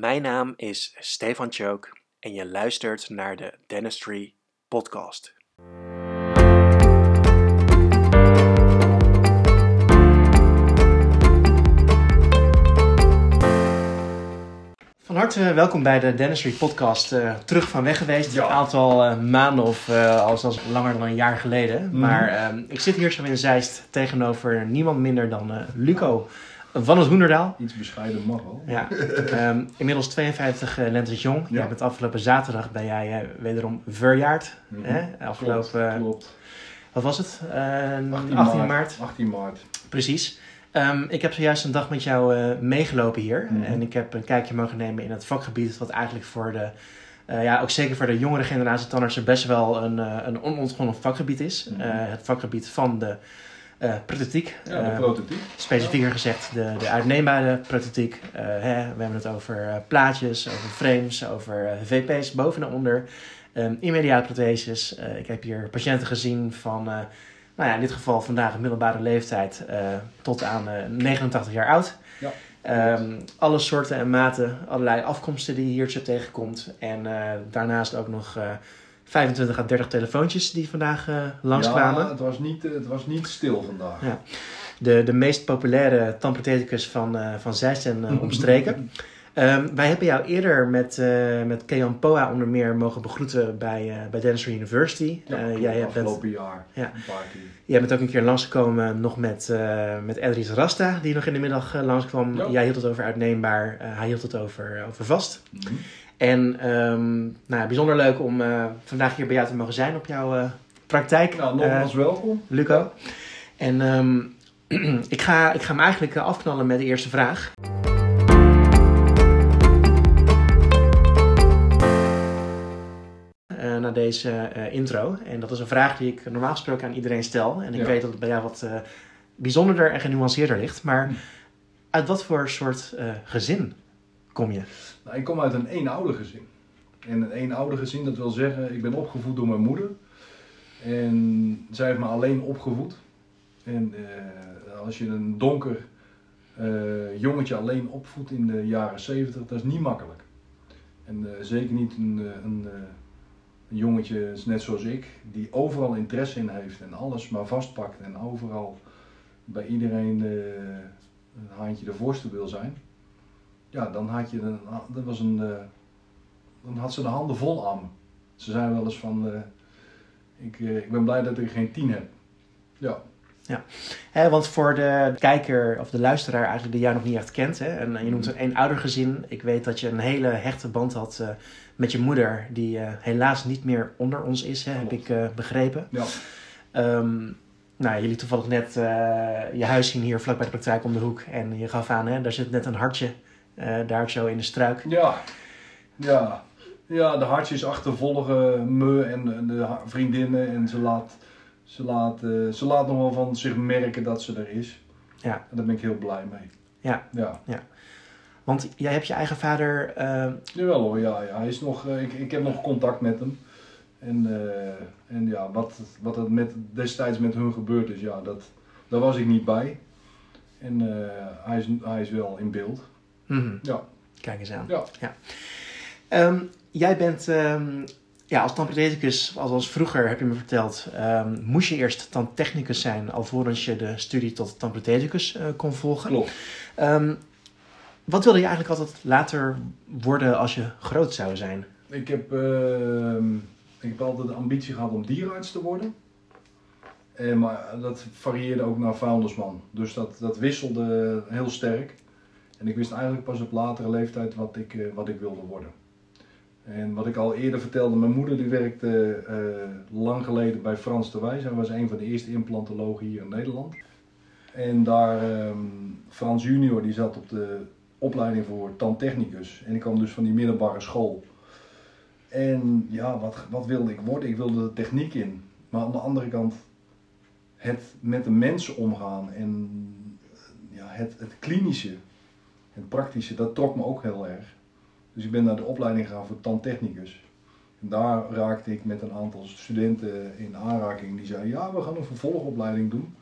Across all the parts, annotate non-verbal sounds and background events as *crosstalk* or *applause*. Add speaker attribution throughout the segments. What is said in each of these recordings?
Speaker 1: Mijn naam is Stefan Chook en je luistert naar de Dentistry Podcast. Van harte welkom bij de Dentistry Podcast. Uh, terug van weg geweest.
Speaker 2: Ja.
Speaker 1: Een aantal eh, maanden of uh, al zelfs langer dan een jaar geleden.
Speaker 2: Mhm.
Speaker 1: Maar ehm, ik zit hier zo in Zeist tegenover niemand minder dan eh, Luco van het Hoenderdaal.
Speaker 2: Iets bescheiden mag wel.
Speaker 1: Ja, ehm, inmiddels 52 uh, lentes jong.
Speaker 2: Ja.
Speaker 1: Ja. bent afgelopen zaterdag ben jij eh, wederom verjaard.
Speaker 2: Mhm.
Speaker 1: hè? Afgelopen,
Speaker 2: Klopt, klopt.
Speaker 1: wat was het? Eh,
Speaker 2: 18,
Speaker 1: 18, maart.
Speaker 2: 18 maart.
Speaker 1: Precies. Ehm, ik heb zojuist een dag met jou eh, meegelopen hier.
Speaker 2: Mhm.
Speaker 1: En ik heb een kijkje mogen nemen in het vakgebied. Wat eigenlijk voor de, eh, ja, ook zeker voor de jongere generatie tandartsen best wel een, eh, een onontgonnen vakgebied is.
Speaker 2: Mhm.
Speaker 1: Eh, het vakgebied van de
Speaker 2: Ja, de
Speaker 1: Eh. Specifieker gezegd de, de uitneembare prothetiek. Eh, hè, we hebben het over plaatjes, over frames, over VP's boven en onder. Ehm immediate protheses. Ik heb hier patiënten gezien van, nou ja, in dit geval vandaag een middelbare leeftijd tot aan eh, 89 jaar oud.
Speaker 2: Ja.
Speaker 1: Ehm, alle soorten en maten, allerlei afkomsten die je hier zo tegenkomt. En daarnaast ook nog 25 à 30 telefoontjes die vandaag eh, langskwamen.
Speaker 2: Ja, het was, niet, eh, het was niet stil vandaag.
Speaker 1: Ja. de, de meest populaire tandprotheticus van, eh van Zeist en omstreken. *laughs* Ehm, wij hebben jou eerder met, met Kean Poa onder meer mogen begroeten bij, bij Dentistry University.
Speaker 2: Ja,
Speaker 1: jij, bent,
Speaker 2: afgelopen jaar.
Speaker 1: Ja. Jij bent ook een keer langsgekomen nog met, met Edris Rasta, die nog in de middag langskwam.
Speaker 2: Ja.
Speaker 1: Jij hield het over uitneembaar, hij hield het over, over vast.
Speaker 2: Mhm.
Speaker 1: En ehm, nou, bijzonder leuk om eh, vandaag hier bij jou te mogen zijn op jouw eh, praktijk.
Speaker 2: Nou,
Speaker 1: eh,
Speaker 2: nogmaals welkom.
Speaker 1: Luco. En ehm, *clears throat* ik, ga, ik ga hem eigenlijk eh, afknallen met de eerste vraag. Eh, naar deze eh, intro. En dat is een vraag die ik normaal gesproken aan iedereen stel. En ik
Speaker 2: Ja.
Speaker 1: weet dat het bij jou wat eh, bijzonderder en genuanceerder ligt. Maar
Speaker 2: Hm.
Speaker 1: uit wat voor soort eh, gezin kom je?
Speaker 2: Nou, ik kom uit een eenoudergezin. En een eenoudergezin, dat wil zeggen, ik ben opgevoed door mijn moeder. En zij heeft me alleen opgevoed. En eh, als je een donker eh, jongetje alleen opvoedt in de jaren 70, dat is niet makkelijk. En eh, zeker niet een, een, een jongetje net zoals ik, die overal interesse in heeft en alles maar vastpakt en overal bij iedereen een haantje de voorste wil zijn. Ja, dan had je een, dat was een, eh, dan had ze de handen vol aan me. Ze zei wel eens van, eh, ik, eh, ik ben blij dat ik geen tien heb. Ja,
Speaker 1: Hè, want voor de kijker of de luisteraar eigenlijk die jou nog niet echt kent. Hè, en je noemt een eenoudergezin. Ik weet dat je een hele hechte band had met je moeder. Die helaas niet meer onder ons is, hè, heb ik begrepen.
Speaker 2: ja.
Speaker 1: Ehm, nou, jullie toevallig net je huis zien hier vlak bij de praktijk om de hoek. En je gaf aan, hè, daar zit net een hartje. Eh, daar zo in de struik.
Speaker 2: Ja, ja. Ja, de hartjes achtervolgen me en de vriendinnen en ze laat, ze, laat, eh, ze laat nog wel van zich merken dat ze er is.
Speaker 1: Ja.
Speaker 2: En daar ben ik heel blij mee.
Speaker 1: Ja.
Speaker 2: Ja,
Speaker 1: Want jij hebt je eigen vader. eh,
Speaker 2: jawel hoor, ja, ja. Hij is nog, ik, ik heb nog contact met hem. En, en ja, wat, wat er met, destijds met hun gebeurd is, ja, dat, daar was ik niet bij. En hij, is, hij is wel in beeld.
Speaker 1: Mhm,
Speaker 2: Ja,
Speaker 1: Kijk eens aan.
Speaker 2: ja.
Speaker 1: Ehm, jij bent ehm, ja, als tandprotheticus, althans vroeger heb je me verteld, ehm, moest je eerst tandtechnicus zijn alvorens je de studie tot tandprotheticus eh, kon volgen.
Speaker 2: klopt.
Speaker 1: Wat wilde je eigenlijk altijd later worden als je groot zou zijn?
Speaker 2: Ik heb, ik heb altijd de ambitie gehad om dierenarts te worden. En, maar dat varieerde ook naar foundersman. Dus dat, dat wisselde heel sterk. En ik wist eigenlijk pas op latere leeftijd wat ik, eh, wat ik wilde worden. En wat ik al eerder vertelde, mijn moeder die werkte eh, lang geleden bij Frans de Wijs. Hij was een van de eerste implantologen hier in Nederland. En daar, ehm, Frans junior, die zat op de opleiding voor tandtechnicus. En ik kwam dus van die middelbare school. En ja, wat, wat wilde ik worden? Ik wilde de techniek in. Maar aan de andere kant, het met de mensen omgaan en ja, het, het klinische, het praktische, dat trok me ook heel erg. Dus ik ben naar de opleiding gegaan voor tandtechnicus. En daar raakte ik met een aantal studenten in aanraking die zeiden, ja, we gaan een vervolgopleiding doen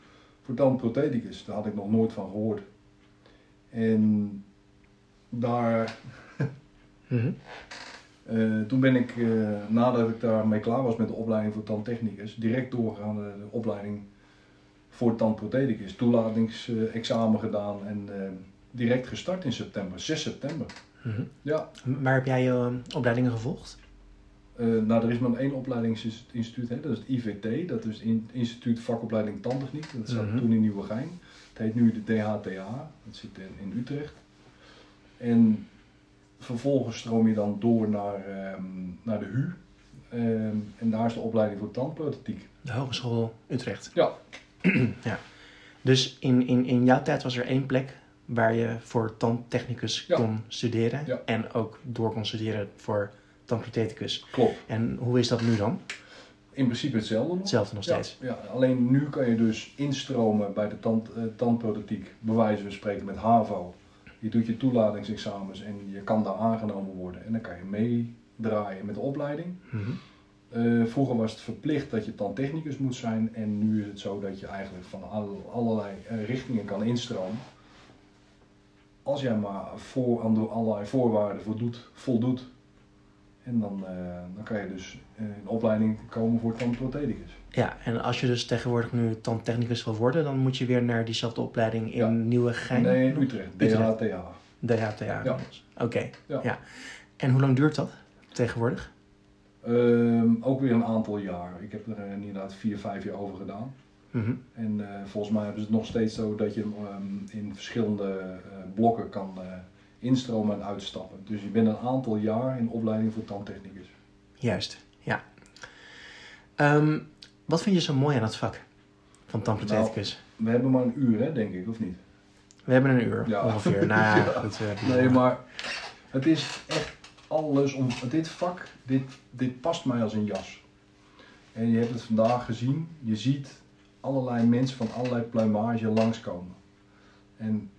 Speaker 2: voor tandprotheticus. Daar had ik nog nooit van gehoord. En daar *laughs*
Speaker 1: Mhm.
Speaker 2: Eh, toen ben ik, eh, nadat ik daarmee klaar was met de opleiding voor tandtechnicus, direct doorgegaan naar de opleiding voor tandprothedicus. Toelatingsexamen gedaan en eh, direct gestart in september, 6 september.
Speaker 1: Mhm.
Speaker 2: Ja,
Speaker 1: Waar heb jij je eh, opleidingen gevolgd?
Speaker 2: eh, nou er is maar één opleidingsinstituut, hè, dat is het IVT, dat is het In- Instituut Vakopleiding Tandtechniek. Dat zat
Speaker 1: Mhm.
Speaker 2: toen in Nieuwegein. Het heet nu de DHTA, dat zit in, in Utrecht. En vervolgens stroom je dan door naar, ehm, naar de HU. Ehm, en daar is de opleiding voor tandprothetiek.
Speaker 1: De Hogeschool Utrecht.
Speaker 2: Ja. *clears throat*
Speaker 1: ja. Dus in, in, in jouw tijd was er één plek waar je voor tandtechnicus
Speaker 2: Ja.
Speaker 1: kon studeren.
Speaker 2: Ja.
Speaker 1: En ook door kon studeren voor tandprotheticus.
Speaker 2: Klopt.
Speaker 1: En hoe is dat nu dan?
Speaker 2: In principe hetzelfde nog.
Speaker 1: Hetzelfde nog steeds.
Speaker 2: ja, alleen nu kan je dus instromen bij de tand, eh, tandprothetiek, bij wijze van spreken met HAVO. Je doet je toelatingsexamens en je kan daar aangenomen worden. En dan kan je meedraaien met de opleiding.
Speaker 1: Mhm.
Speaker 2: Eh, vroeger was het verplicht dat je tandtechnicus moet zijn. En nu is het zo dat je eigenlijk van al- allerlei eh, richtingen kan instromen. Als jij maar voor, aan de allerlei voorwaarden voldoet. voldoet en dan, eh, dan kan je dus eh, in opleiding komen voor tandprothedicus.
Speaker 1: Ja, en als je dus tegenwoordig nu tandtechnicus wil worden, dan moet je weer naar diezelfde opleiding in
Speaker 2: Ja.
Speaker 1: Nieuwegein.
Speaker 2: Nee, in Utrecht.
Speaker 1: Utrecht.
Speaker 2: DHTA.
Speaker 1: DHTA.
Speaker 2: Ja.
Speaker 1: Oké.
Speaker 2: Ja.
Speaker 1: Ja. En hoe lang duurt dat tegenwoordig?
Speaker 2: Ehm, ook weer een aantal jaar. Ik heb er eh, inderdaad vier, vijf jaar over gedaan.
Speaker 1: Mhm.
Speaker 2: En eh, volgens mij hebben ze het nog steeds zo dat je hem ehm, in verschillende eh, blokken kan eh, instromen en uitstappen. Dus je bent een aantal jaar in opleiding voor tandtechnicus.
Speaker 1: Juist, ja. Ehm, wat vind je zo mooi aan het vak van tandprotheticus?
Speaker 2: We hebben maar een uur, hè, denk ik, of niet?
Speaker 1: We hebben een uur
Speaker 2: Ja.
Speaker 1: ongeveer. Nou ja, *laughs* goed.
Speaker 2: Nee, maar het is echt alles om. Dit vak, dit, dit past mij als een jas. En je hebt het vandaag gezien. Je ziet allerlei mensen van allerlei pluimage langskomen. En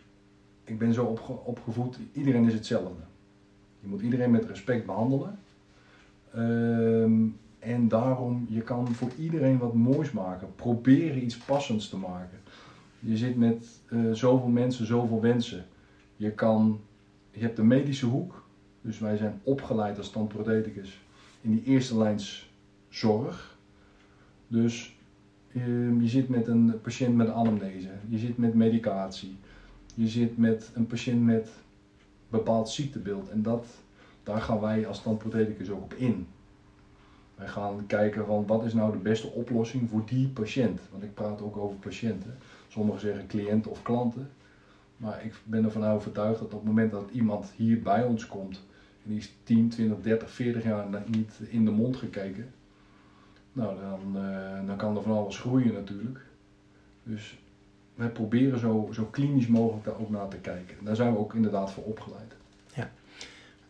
Speaker 2: ik ben zo opge- opgevoed, iedereen is hetzelfde. Je moet iedereen met respect behandelen. Ehm, en daarom, je kan voor iedereen wat moois maken. Proberen iets passends te maken. Je zit met eh, zoveel mensen, zoveel wensen. Je, kan, je hebt de medische hoek. Dus wij zijn opgeleid als tandprotheticus in die eerste lijns zorg. Dus ehm, je zit met een patiënt met anamnese. Je zit met medicatie. Je zit met een patiënt met bepaald ziektebeeld. En dat, daar gaan wij als tandprotheticus ook op in. Wij gaan kijken van wat is nou de beste oplossing voor die patiënt. Want ik praat ook over patiënten. Sommigen zeggen cliënten of klanten. Maar ik ben ervan overtuigd dat op het moment dat iemand hier bij ons komt en die is 10, 20, 30, 40 jaar niet in de mond gekeken, nou dan, eh, dan kan er van alles groeien natuurlijk. Dus wij proberen zo, zo klinisch mogelijk daar ook naar te kijken. Daar zijn we ook inderdaad voor opgeleid.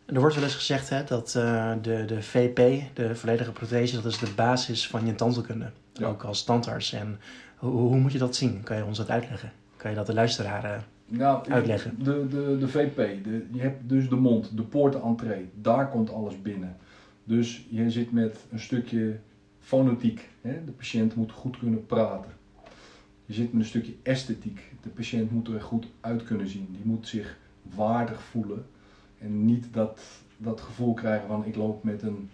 Speaker 1: Er wordt wel eens gezegd hè, dat eh, de, de VP, de volledige prothese, dat is de basis van je tandheelkunde.
Speaker 2: Ja.
Speaker 1: Ook als tandarts. En hoe, hoe moet je dat zien? Kan je ons dat uitleggen? Kan je dat de luisteraar... eh,
Speaker 2: Nou,
Speaker 1: Uitleggen.
Speaker 2: De, de, de VP, de, je hebt dus de mond, de poorten-entree, daar komt alles binnen. Dus je zit met een stukje fonetiek, hè? de patiënt moet goed kunnen praten. Je zit met een stukje esthetiek, de patiënt moet er goed uit kunnen zien, die moet zich waardig voelen. En niet dat, dat gevoel krijgen van ik loop met een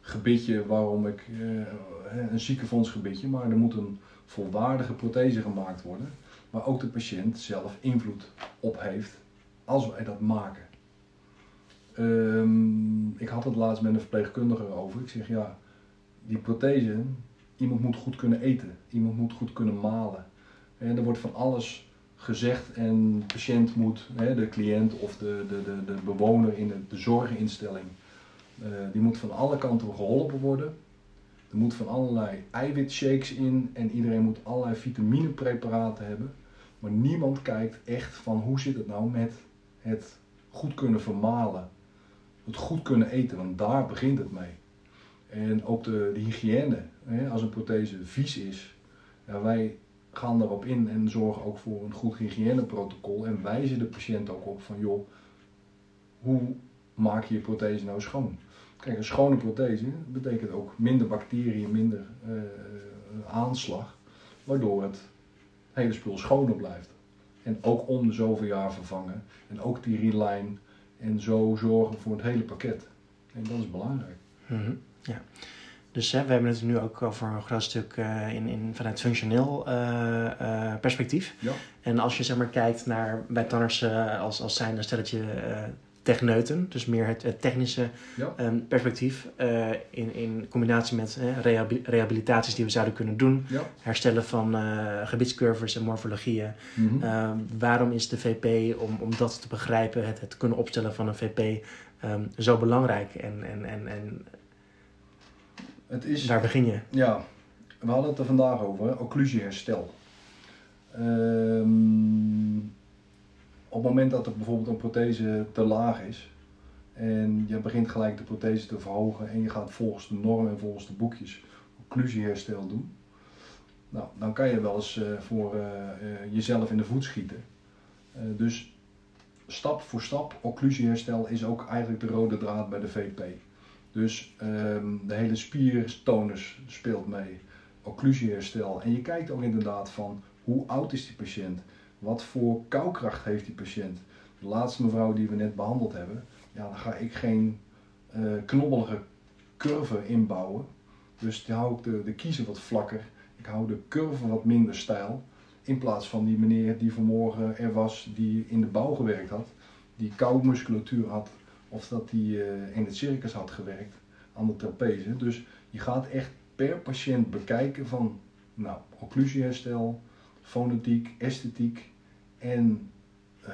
Speaker 2: gebitje waarom ik, eh, een ziekenfondsgebitje, maar er moet een volwaardige prothese gemaakt worden waar ook de patiënt zelf invloed op heeft als wij dat maken. Ehm, ik had het laatst met een verpleegkundige over. Ik zeg ja, die prothese, iemand moet goed kunnen eten, iemand moet goed kunnen malen. En er wordt van alles gezegd en de patiënt moet, de cliënt of de, de, de, de bewoner in de, de zorginstelling, eh, die moet van alle kanten geholpen worden. Er moet van allerlei eiwitshakes in en iedereen moet allerlei vitaminepreparaten hebben. Maar niemand kijkt echt van hoe zit het nou met het goed kunnen vermalen. Het goed kunnen eten, want daar begint het mee. En ook de, de hygiëne. Hè, als een prothese vies is, ja, wij gaan daarop in en zorgen ook voor een goed hygiëneprotocol. En wijzen de patiënt ook op van joh, hoe maak je je prothese nou schoon? Kijk, een schone prothese betekent ook minder bacteriën, minder eh, aanslag, waardoor het hele spul schoner blijft. En ook om de zoveel jaar vervangen. En ook die reline En zo zorgen voor het hele pakket. En dat is belangrijk.
Speaker 1: Mhm, Ja. Dus hè, we hebben het nu ook over een groot stuk eh, in, in, vanuit functioneel eh, eh, perspectief.
Speaker 2: Ja.
Speaker 1: En als je zeg maar kijkt naar bij Tanners eh, als, als zijn een stelletje techneuten, dus meer het, het technische
Speaker 2: Ja.
Speaker 1: ehm, perspectief in, in combinatie met eh, rehabi- rehabilitaties die we zouden kunnen doen,
Speaker 2: Ja.
Speaker 1: herstellen van gebiedscurves en morfologieën.
Speaker 2: Mhm.
Speaker 1: Ehm, waarom is de VP, om, om dat te begrijpen, het, het kunnen opstellen van een VP, ehm, zo belangrijk? En, en, en, en
Speaker 2: Het is,
Speaker 1: daar begin je.
Speaker 2: ja, we hadden het er vandaag over, hè, occlusieherstel. Ehm, op het moment dat er bijvoorbeeld een prothese te laag is en je begint gelijk de prothese te verhogen en je gaat volgens de norm en volgens de boekjes occlusieherstel doen, nou, dan kan je wel eens eh, voor eh, eh, jezelf in de voet schieten. Dus stap voor stap, occlusieherstel is ook eigenlijk de rode draad bij de VP. Dus ehm, de hele spiertonus speelt mee, occlusieherstel. En je kijkt ook inderdaad van hoe oud is die patiënt? Wat voor koukracht heeft die patiënt? De laatste mevrouw die we net behandeld hebben, ja, dan ga ik geen eh, knobbelige curve inbouwen. Dus die hou ik de, de kiezen wat vlakker. Ik hou de curve wat minder stijl. In plaats van die meneer die vanmorgen er was, die in de bouw gewerkt had, die koudmusculatuur had, of dat die eh, in het circus had gewerkt aan de trapeze. Dus je gaat echt per patiënt bekijken van nou, occlusieherstel, fonetiek, esthetiek en eh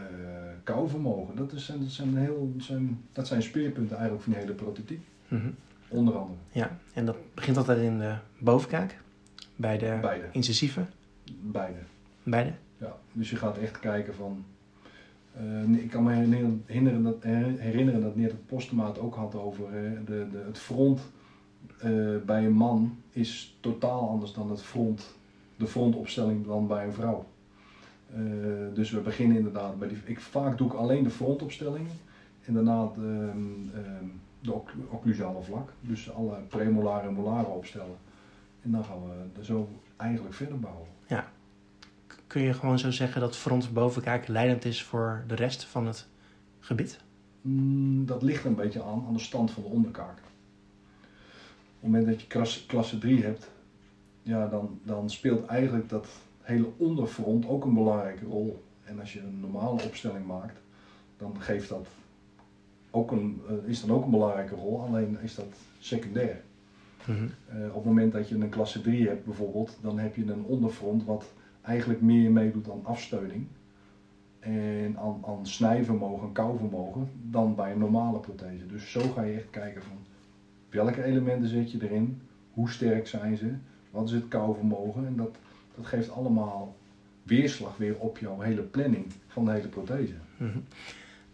Speaker 2: kouvermogen. Dat, is, dat, zijn heel, dat, zijn, dat zijn speerpunten eigenlijk van die hele prototype,
Speaker 1: Mhm.
Speaker 2: onder andere.
Speaker 1: Ja, en dat begint altijd in de bovenkaak, bij de
Speaker 2: Beide.
Speaker 1: incisieve,
Speaker 2: Beide.
Speaker 1: beide.
Speaker 2: Ja, dus je gaat echt kijken van. Eh, ik kan me herinneren, dat, herinneren dat Neert het Postema het ook had over eh, de, de, het front eh, bij een man is totaal anders dan het front, de frontopstelling dan bij een vrouw. Dus we beginnen inderdaad bij die. Ik, vaak doe ik alleen de frontopstelling en daarna de, ehm, de oc- occlusale vlak. Dus alle premolare en molare opstellen. En dan gaan we er zo eigenlijk verder bouwen.
Speaker 1: Kun je gewoon zo zeggen dat front bovenkaak leidend is voor de rest van het gebied?
Speaker 2: Mm, dat ligt een beetje aan, aan de stand van de onderkaak. Op het moment dat je klasse 3 hebt, ja, dan, dan speelt eigenlijk dat hele onderfront ook een belangrijke rol. En als je een normale opstelling maakt, dan geeft dat ook een, eh, is dan ook een belangrijke rol, alleen is dat secundair.
Speaker 1: Mhm.
Speaker 2: Eh, op het moment dat je een klasse 3 hebt bijvoorbeeld, dan heb je een onderfront wat eigenlijk meer meedoet aan afsteuning en aan, aan snijvermogen en kouvermogen dan bij een normale prothese. Dus zo ga je echt kijken van welke elementen zet je erin, hoe sterk zijn ze, wat is het kouvermogen en dat, dat geeft allemaal weerslag weer op jouw hele planning van de hele prothese.
Speaker 1: Mhm.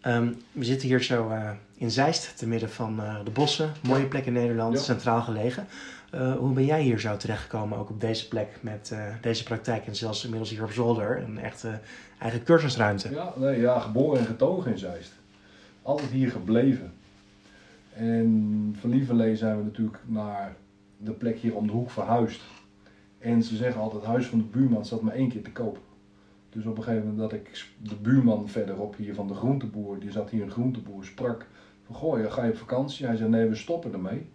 Speaker 1: Ehm, we zitten hier zo eh, in Zeist, te midden van eh, de bossen. Mooie plek in Nederland,
Speaker 2: Ja.
Speaker 1: centraal gelegen. Eh, hoe ben jij hier zo terechtgekomen, ook op deze plek met eh, deze praktijk en zelfs inmiddels hier op zolder, een echte eigen cursusruimte?
Speaker 2: Ja, nee, ja, geboren en getogen in Zeist. Altijd hier gebleven. En van Lieverlee zijn we natuurlijk naar de plek hier om de hoek verhuisd. En ze zeggen altijd, het huis van de buurman staat maar één keer te koop. Dus op een gegeven moment dat ik de buurman verderop hier van de groenteboer, die zat hier een groenteboer, sprak van, goh, ga je op vakantie? Hij zei, nee, we stoppen ermee.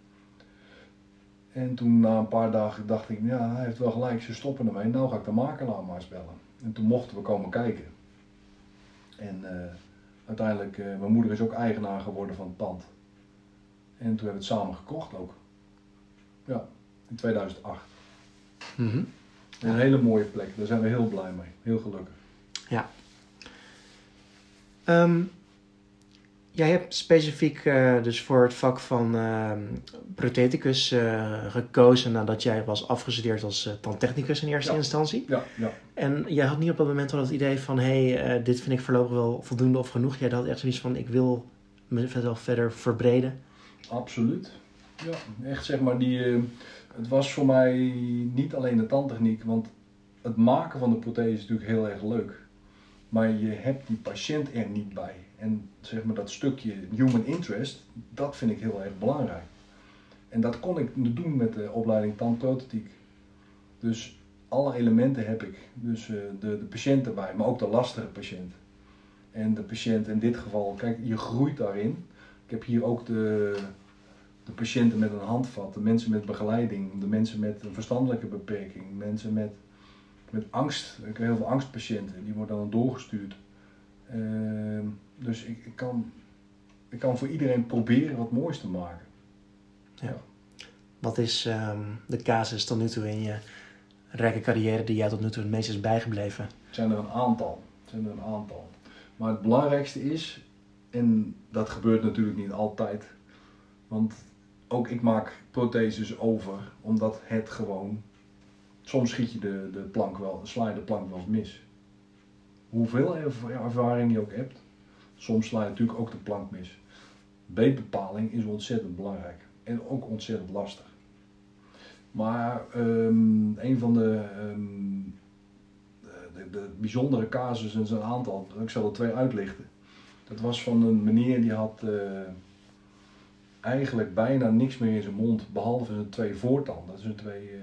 Speaker 2: En toen na een paar dagen dacht ik, ja, hij heeft wel gelijk, ze stoppen ermee. Nou ga ik de makelaar maar eens bellen. En toen mochten we komen kijken. En eh, uiteindelijk, eh, mijn moeder is ook eigenaar geworden van het pand. En toen hebben we het samen gekocht ook. Ja, in 2008.
Speaker 1: Mhm.
Speaker 2: Een hele mooie plek, daar zijn we heel blij mee. Heel gelukkig.
Speaker 1: Ehm, jij hebt specifiek eh, dus voor het vak van ehm, protheticus eh, gekozen nadat jij was afgestudeerd als eh, tandtechnicus in eerste
Speaker 2: Ja.
Speaker 1: instantie.
Speaker 2: Ja, ja.
Speaker 1: En jij had niet op dat moment al het idee van, hé, hey, dit vind ik voorlopig wel voldoende of genoeg. Jij had echt zoiets van, ik wil mezelf verder verbreden.
Speaker 2: Absoluut. Ja, echt zeg maar die. het was voor mij niet alleen de tandtechniek, want het maken van de prothese is natuurlijk heel erg leuk. Maar je hebt die patiënt er niet bij. En zeg maar dat stukje human interest, dat vind ik heel erg belangrijk. En dat kon ik doen met de opleiding tandprothetiek. Dus alle elementen heb ik. Dus eh, de, de patiënt erbij, maar ook de lastige patiënt. En de patiënt in dit geval, kijk, je groeit daarin. Ik heb hier ook de, de patiënten met een handvat, de mensen met begeleiding, de mensen met een verstandelijke beperking, mensen met, met angst. Ik heb heel veel angstpatiënten, die worden dan doorgestuurd. Ehm, dus ik, ik, kan, ik kan voor iedereen proberen wat moois te maken.
Speaker 1: Wat is ehm, de casus tot nu toe in je rijke carrière die jou tot nu toe het meest is bijgebleven?
Speaker 2: Het zijn er een aantal. Het zijn er een aantal. Maar het belangrijkste is, en dat gebeurt natuurlijk niet altijd, want ook ik maak protheses over, omdat het gewoon, soms schiet je de, de plank wel, sla je de plank wel mis. Hoeveel ervaring je ook hebt, soms sla je natuurlijk ook de plank mis. Beetbepaling is ontzettend belangrijk en ook ontzettend lastig. Maar um, een van de, um, de, de, bijzondere casussen, is een aantal, ik zal er twee uitlichten. Dat was van een meneer die had uh, eigenlijk bijna niks meer in zijn mond, behalve zijn twee voortanden, dat zijn twee uh,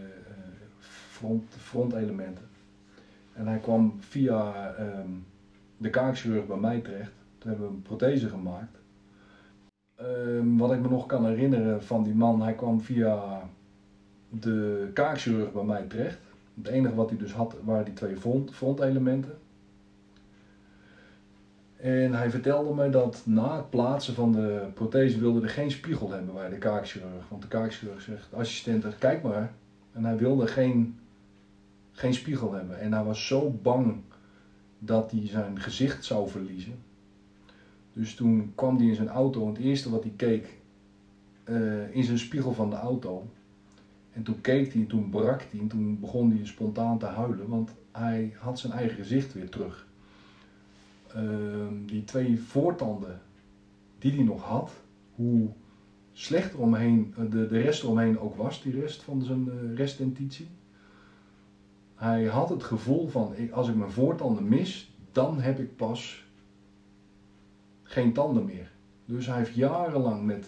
Speaker 2: front, frontelementen. En hij kwam via um, de kaakchirurg bij mij terecht. Toen hebben we een prothese gemaakt. wat ik me nog kan herinneren van die man, hij kwam via de kaakchirurg bij mij terecht. Het enige wat hij dus had waren die twee front, frontelementen. En hij vertelde me dat na het plaatsen van de prothese wilde er geen spiegel hebben bij de kaakchirurg. Want de kaakchirurg zegt, assistent, kijk maar. En hij wilde geen, geen spiegel hebben. En hij was zo bang dat hij zijn gezicht zou verliezen. Dus toen kwam hij in zijn auto en het eerste wat hij keek uh, in zijn spiegel van de auto en toen keek hij, toen brak hij en toen begon hij spontaan te huilen, want hij had zijn eigen gezicht weer terug. Ehm, die twee voortanden die hij nog had, hoe slecht eromheen, eh, de, de rest eromheen ook was, die rest van zijn uh, restentitie. Hij had het gevoel van, als ik mijn voortanden mis, dan heb ik pas geen tanden meer. Dus hij heeft jarenlang met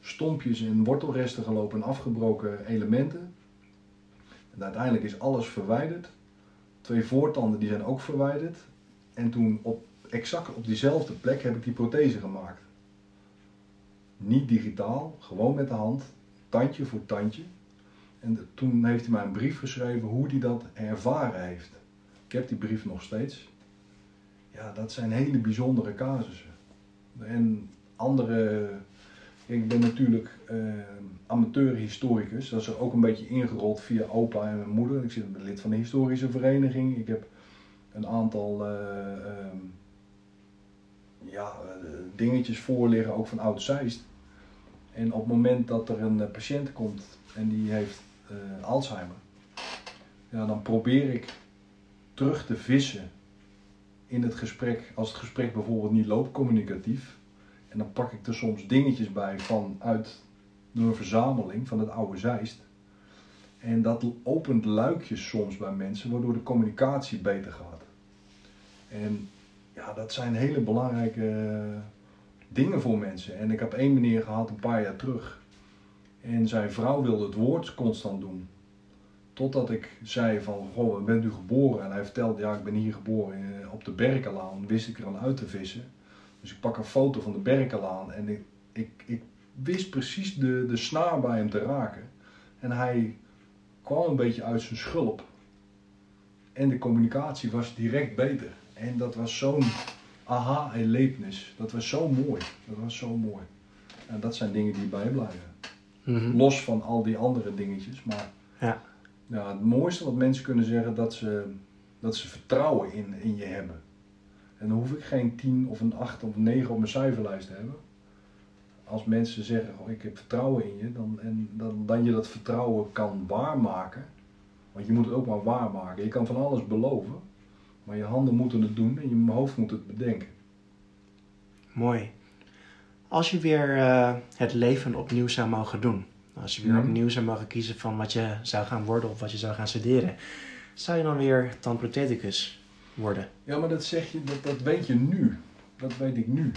Speaker 2: stompjes en wortelresten gelopen en afgebroken elementen. En uiteindelijk is alles verwijderd. Twee voortanden die zijn ook verwijderd. En toen op, exact op diezelfde plek heb ik die prothese gemaakt. Niet digitaal, gewoon met de hand, tandje voor tandje. En toen heeft hij mij een brief geschreven hoe hij dat ervaren heeft. Ik heb die brief nog steeds. Ja, dat zijn hele bijzondere casussen. En andere ik ben natuurlijk uh, amateur-historicus. Dat is ook een beetje ingerold via opa en mijn moeder. Ik zit lid van de historische vereniging. Ik heb een aantal uh, uh, ja, dingetjes voorliggen, ook van oud Zeist. En op het moment dat er een patiënt komt en die heeft Alzheimer, ja, dan probeer ik terug te vissen in het gesprek, als het gesprek bijvoorbeeld niet loopt communicatief, en dan pak ik er soms dingetjes bij vanuit een verzameling van het oude Zeist. En dat opent luikjes soms bij mensen, waardoor de communicatie beter gaat. En ja, dat zijn hele belangrijke dingen voor mensen. En ik heb één meneer gehad een paar jaar terug. En zijn vrouw wilde het woord constant doen. Totdat ik zei van, goh, bent u geboren? En hij vertelde, ja, ik ben hier geboren eh, op de Berkelaan. Wist ik er al uit te vissen. Dus ik pak een foto van de Berkelaan en ik, ik, ik wist precies de, de snaar bij hem te raken. En hij kwam een beetje uit zijn schulp. En de communicatie was direct beter. En dat was zo'n aha-erlevenis. Dat was zo mooi. Dat was zo mooi. En dat zijn dingen die bijblijven. Mm Los van al die andere dingetjes. Maar ja. Ja, het mooiste wat mensen kunnen zeggen, dat ze, dat ze vertrouwen in, in je hebben. En dan hoef ik geen 10 of een 8 of een 9 op mijn cijferlijst te hebben. Als mensen zeggen, oh, ik heb vertrouwen in je, dan, en dan, dan je dat vertrouwen kan waarmaken. Want je moet het ook maar waarmaken. Je kan van alles beloven, maar je handen moeten het doen en je hoofd moet het bedenken.
Speaker 1: Mooi. Als je weer uh, het leven opnieuw zou mogen doen, als je weer mhm. opnieuw zou mogen kiezen van wat je zou gaan worden of wat je zou gaan studeren, zou je dan weer tandprotheticus worden.
Speaker 2: Ja, maar dat zeg je, dat, dat weet je nu. Dat weet ik nu.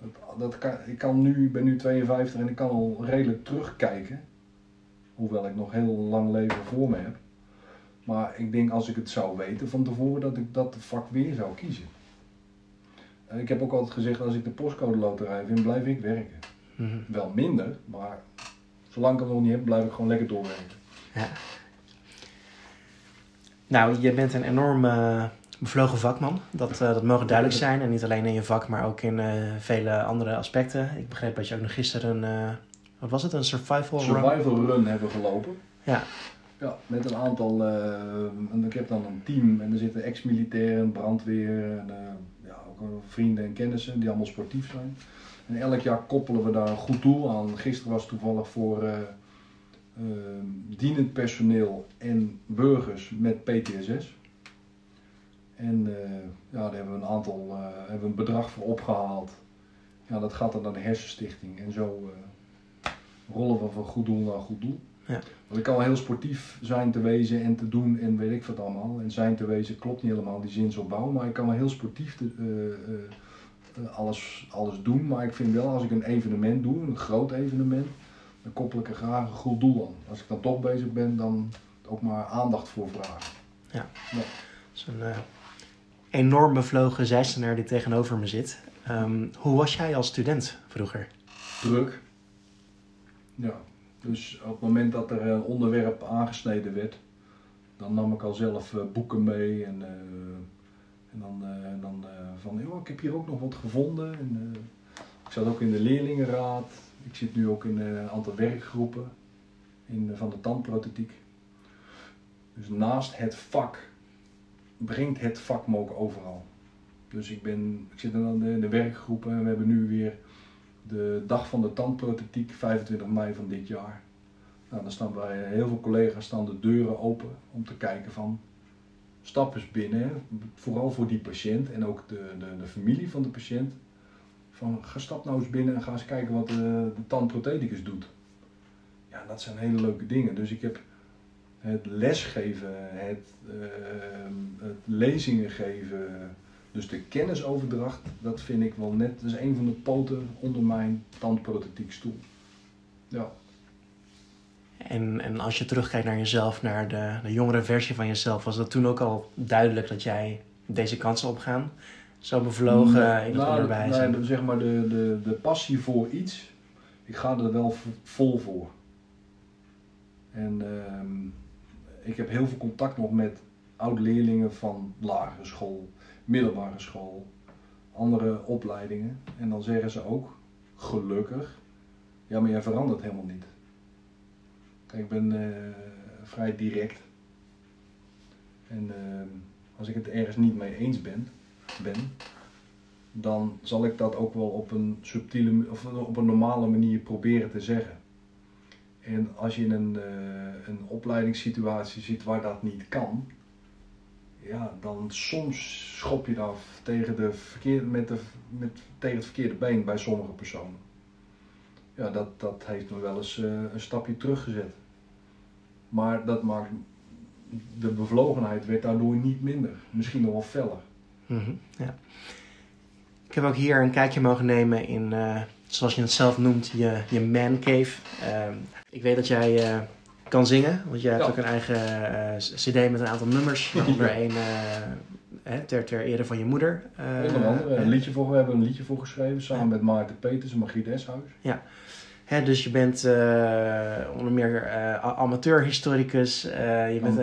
Speaker 2: Dat, dat kan, ik kan nu, ik ben nu 52 en ik kan al redelijk terugkijken. Hoewel ik nog heel lang leven voor me heb. Maar ik denk als ik het zou weten van tevoren dat ik dat vak weer zou kiezen. ik heb ook altijd gezegd, als ik de postcode loterij vind, blijf ik werken.
Speaker 1: Mhm.
Speaker 2: Wel minder, maar zolang ik het nog niet heb, blijf ik gewoon lekker doorwerken.
Speaker 1: Ja. Nou, je bent een enorm eh, bevlogen vakman. Dat, eh, dat mogen duidelijk zijn. En niet alleen in je vak, maar ook in eh, vele andere aspecten. Ik begreep dat je ook nog gisteren een, wat was het, een survival run?
Speaker 2: Survival run hebben gelopen.
Speaker 1: Ja.
Speaker 2: Ja, met een aantal, en ik heb dan een team en er zitten ex-militairen, brandweer, en, ja, ook vrienden en kennissen die allemaal sportief zijn. En elk jaar koppelen we daar een goed doel aan. Gisteren was toevallig voor eh, eh, dienend personeel en burgers met PTSS. En eh, ja, daar hebben we een aantal, hebben we een bedrag voor opgehaald. Ja, dat gaat dan naar de hersenstichting en zo rollen we van goed doel naar goed doel.
Speaker 1: Ja.
Speaker 2: Want ik kan wel heel sportief zijn te wezen en te doen en weet ik wat allemaal. En zijn te wezen klopt niet helemaal die zinsopbouw, maar ik kan wel heel sportief te, alles, alles doen. Maar ik vind wel als ik een evenement doe, een groot evenement, dan koppel ik er graag een goed doel aan. Als ik dan toch bezig ben, dan ook maar aandacht voor vragen.
Speaker 1: Dat is een eh, enorm bevlogen zijstenaar die tegenover me zit. Ehm, hoe was jij als student vroeger?
Speaker 2: druk. Ja, dus op het moment dat er een onderwerp aangesneden werd, dan nam ik al zelf eh, boeken mee en, eh, en dan, eh, dan eh, van, joh, ik heb hier ook nog wat gevonden. En, eh, ik zat ook in de leerlingenraad, ik zit nu ook in een aantal werkgroepen in, van de tandprothetiek. Dus naast het vak brengt het vak me ook overal. Dus ik, ben, ik zit dan in de werkgroepen en we hebben nu weer de dag van de tandprothetiek, 25 mei van dit jaar. Nou, dan staan bij heel veel collega's staan de deuren open om te kijken van stap eens binnen, vooral voor die patiënt en ook de, de, de familie van de patiënt. Van ga stap nou eens binnen en ga eens kijken wat de, de tandprotheticus doet. Ja, dat zijn hele leuke dingen. Dus ik heb het lesgeven, het, ehm, het lezingen geven, dus de kennisoverdracht, dat vind ik wel net, dat is een van de poten onder mijn tandprothetiekstoel. Ja.
Speaker 1: En, en als je terugkijkt naar jezelf, naar de, de jongere versie van jezelf, was dat toen ook al duidelijk dat jij deze kansen opgaan? Zo bevlogen in het
Speaker 2: Nou,
Speaker 1: onderwijs.
Speaker 2: nee,
Speaker 1: en-
Speaker 2: zeg maar de, de, de passie voor iets, ik ga er wel vol voor. En ehm, ik heb heel veel contact nog met oud-leerlingen van lagere school, middelbare school, andere opleidingen. En dan zeggen ze ook, gelukkig, ja maar jij verandert helemaal niet. Ik ben eh, vrij direct. En ehm, als ik het ergens niet mee eens ben, ben, dan zal ik dat ook wel op een subtiele of op een normale manier proberen te zeggen. En als je in een, eh, een opleidingssituatie zit waar dat niet kan, ja, dan soms schop je daar tegen, de verkeerde, met de, met, tegen het verkeerde been bij sommige personen. Ja, dat, dat heeft me wel eens eh, een stapje teruggezet. Maar dat maakt, de bevlogenheid werd daardoor niet minder. Misschien nog wel feller.
Speaker 1: Mhm, ja. Ik heb ook hier een kijkje mogen nemen in, eh, zoals je het zelf noemt, je, je man cave. Ehm, ik weet dat jij eh, kan zingen, want jij hebt
Speaker 2: Ja.
Speaker 1: ook een eigen eh, cd met een aantal nummers. *laughs* Waaronder één eh, hè, ter, ter ere van je moeder.
Speaker 2: Onder andere een liedje voor, we hebben een liedje voor geschreven samen met Maarten Peters en Margriet Eshuis.
Speaker 1: Hè, dus je bent eh, onder meer a- amateurhistoricus. eh, je bent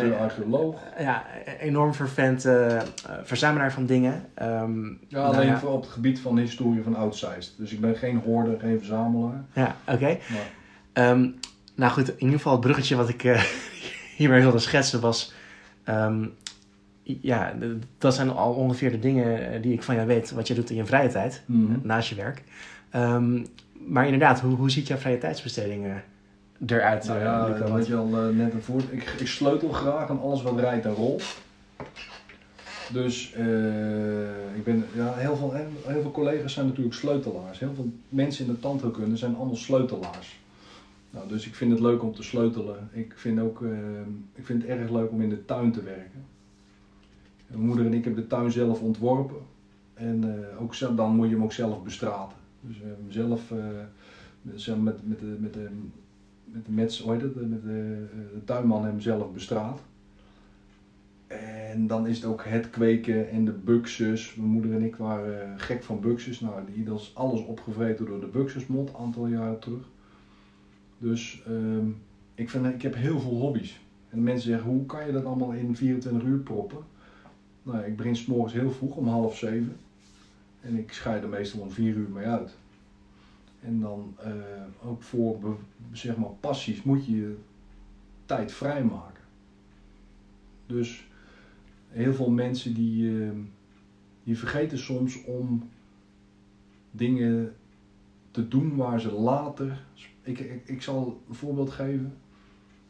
Speaker 1: ja, enorm vervent verzamelaar van dingen. Ehm,
Speaker 2: Ja,
Speaker 1: nou
Speaker 2: alleen voor op het gebied van de historie van Oud-Zeist. Dus ik ben geen hoorder, geen verzamelaar.
Speaker 1: Ja, oké.
Speaker 2: Maar
Speaker 1: Ehm, nou goed, in ieder geval het bruggetje wat ik *laughs* hiermee wilde schetsen was... ehm, ja, dat zijn al ongeveer de dingen die ik van jou weet wat je doet in je vrije tijd,
Speaker 2: Mhm.
Speaker 1: naast je werk. Maar inderdaad, hoe, hoe ziet jouw vrije tijdsbesteding eh, eruit?
Speaker 2: Nou
Speaker 1: eh,
Speaker 2: ja,
Speaker 1: Luca?
Speaker 2: dat had je al eh, net een voor. Ik, ik sleutel graag aan alles wat rijdt en rolt. Dus ik ben, ja, heel, veel, heel, heel veel collega's zijn natuurlijk sleutelaars. Heel veel mensen in de tandheelkunde zijn allemaal sleutelaars. Nou, dus ik vind het leuk om te sleutelen. Ik vind, ook, ik vind het erg leuk om in de tuin te werken. Mijn moeder en ik hebben de tuin zelf ontworpen. En eh, ook zelf, dan moet je hem ook zelf bestraten. Dus we hebben hem zelf eh, met, met, de, met, de, met de mets, het, met de, eh, de tuinman hem zelf bestraat. En dan is het ook het kweken en de buxus. Mijn moeder en ik waren gek van buxus. Nou, die, is alles opgevreten door de buxusmot, een aantal jaren terug. Dus ehm, ik, vind, ik heb heel veel hobby's. En mensen zeggen, hoe kan je dat allemaal in 24 uur proppen? Nou, ik begin morgens heel vroeg, om half zeven. En ik scheid er meestal om vier uur mee uit. En dan eh, ook voor zeg maar, passies moet je tijd vrijmaken. Dus heel veel mensen die, uh, die vergeten soms om dingen te doen waar ze later. Ik, ik, ik zal een voorbeeld geven.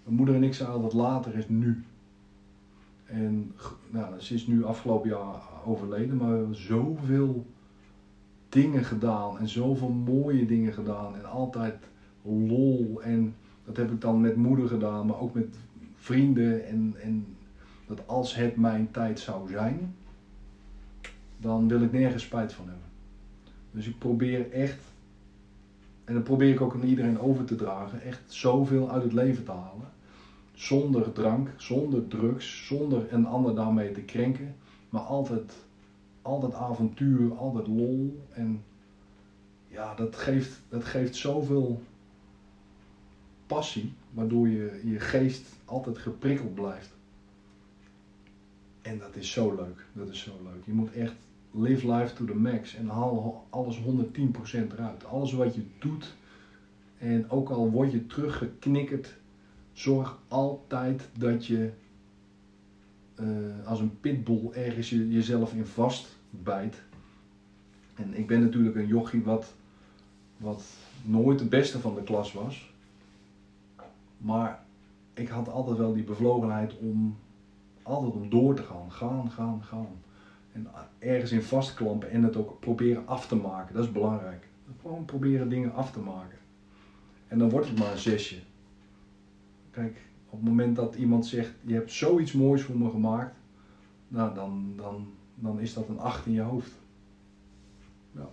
Speaker 2: Mijn moeder en ik zeiden dat later is nu. En nou, ze is nu afgelopen jaar overleden, maar zoveel dingen gedaan en zoveel mooie dingen gedaan en altijd lol en dat heb ik dan met moeder gedaan, maar ook met vrienden en, en dat als het mijn tijd zou zijn, dan wil ik nergens spijt van hebben. Dus ik probeer echt, en dat probeer ik ook aan iedereen over te dragen, echt zoveel uit het leven te halen. Zonder drank, zonder drugs, zonder een ander daarmee te krenken, maar altijd altijd avontuur, altijd lol. En ja, dat geeft, dat geeft zoveel passie, waardoor je, je geest altijd geprikkeld blijft. En dat is zo leuk. Dat is zo leuk. Je moet echt live life to the max en haal alles 110% eruit. Alles wat je doet en ook al word je teruggeknikkerd, zorg altijd dat je uh, als een pitbull ergens je, jezelf in vastbijt. En ik ben natuurlijk een jochie wat, wat nooit de beste van de klas was. Maar ik had altijd wel die bevlogenheid om altijd om door te gaan. Gaan, gaan, gaan. En ergens in vastklampen en het ook proberen af te maken. Dat is belangrijk. Gewoon proberen dingen af te maken. En dan wordt het maar een zesje. Kijk, op het moment dat iemand zegt, je hebt zoiets moois voor me gemaakt, nou, dan, dan, dan is dat een acht in je hoofd. Ja.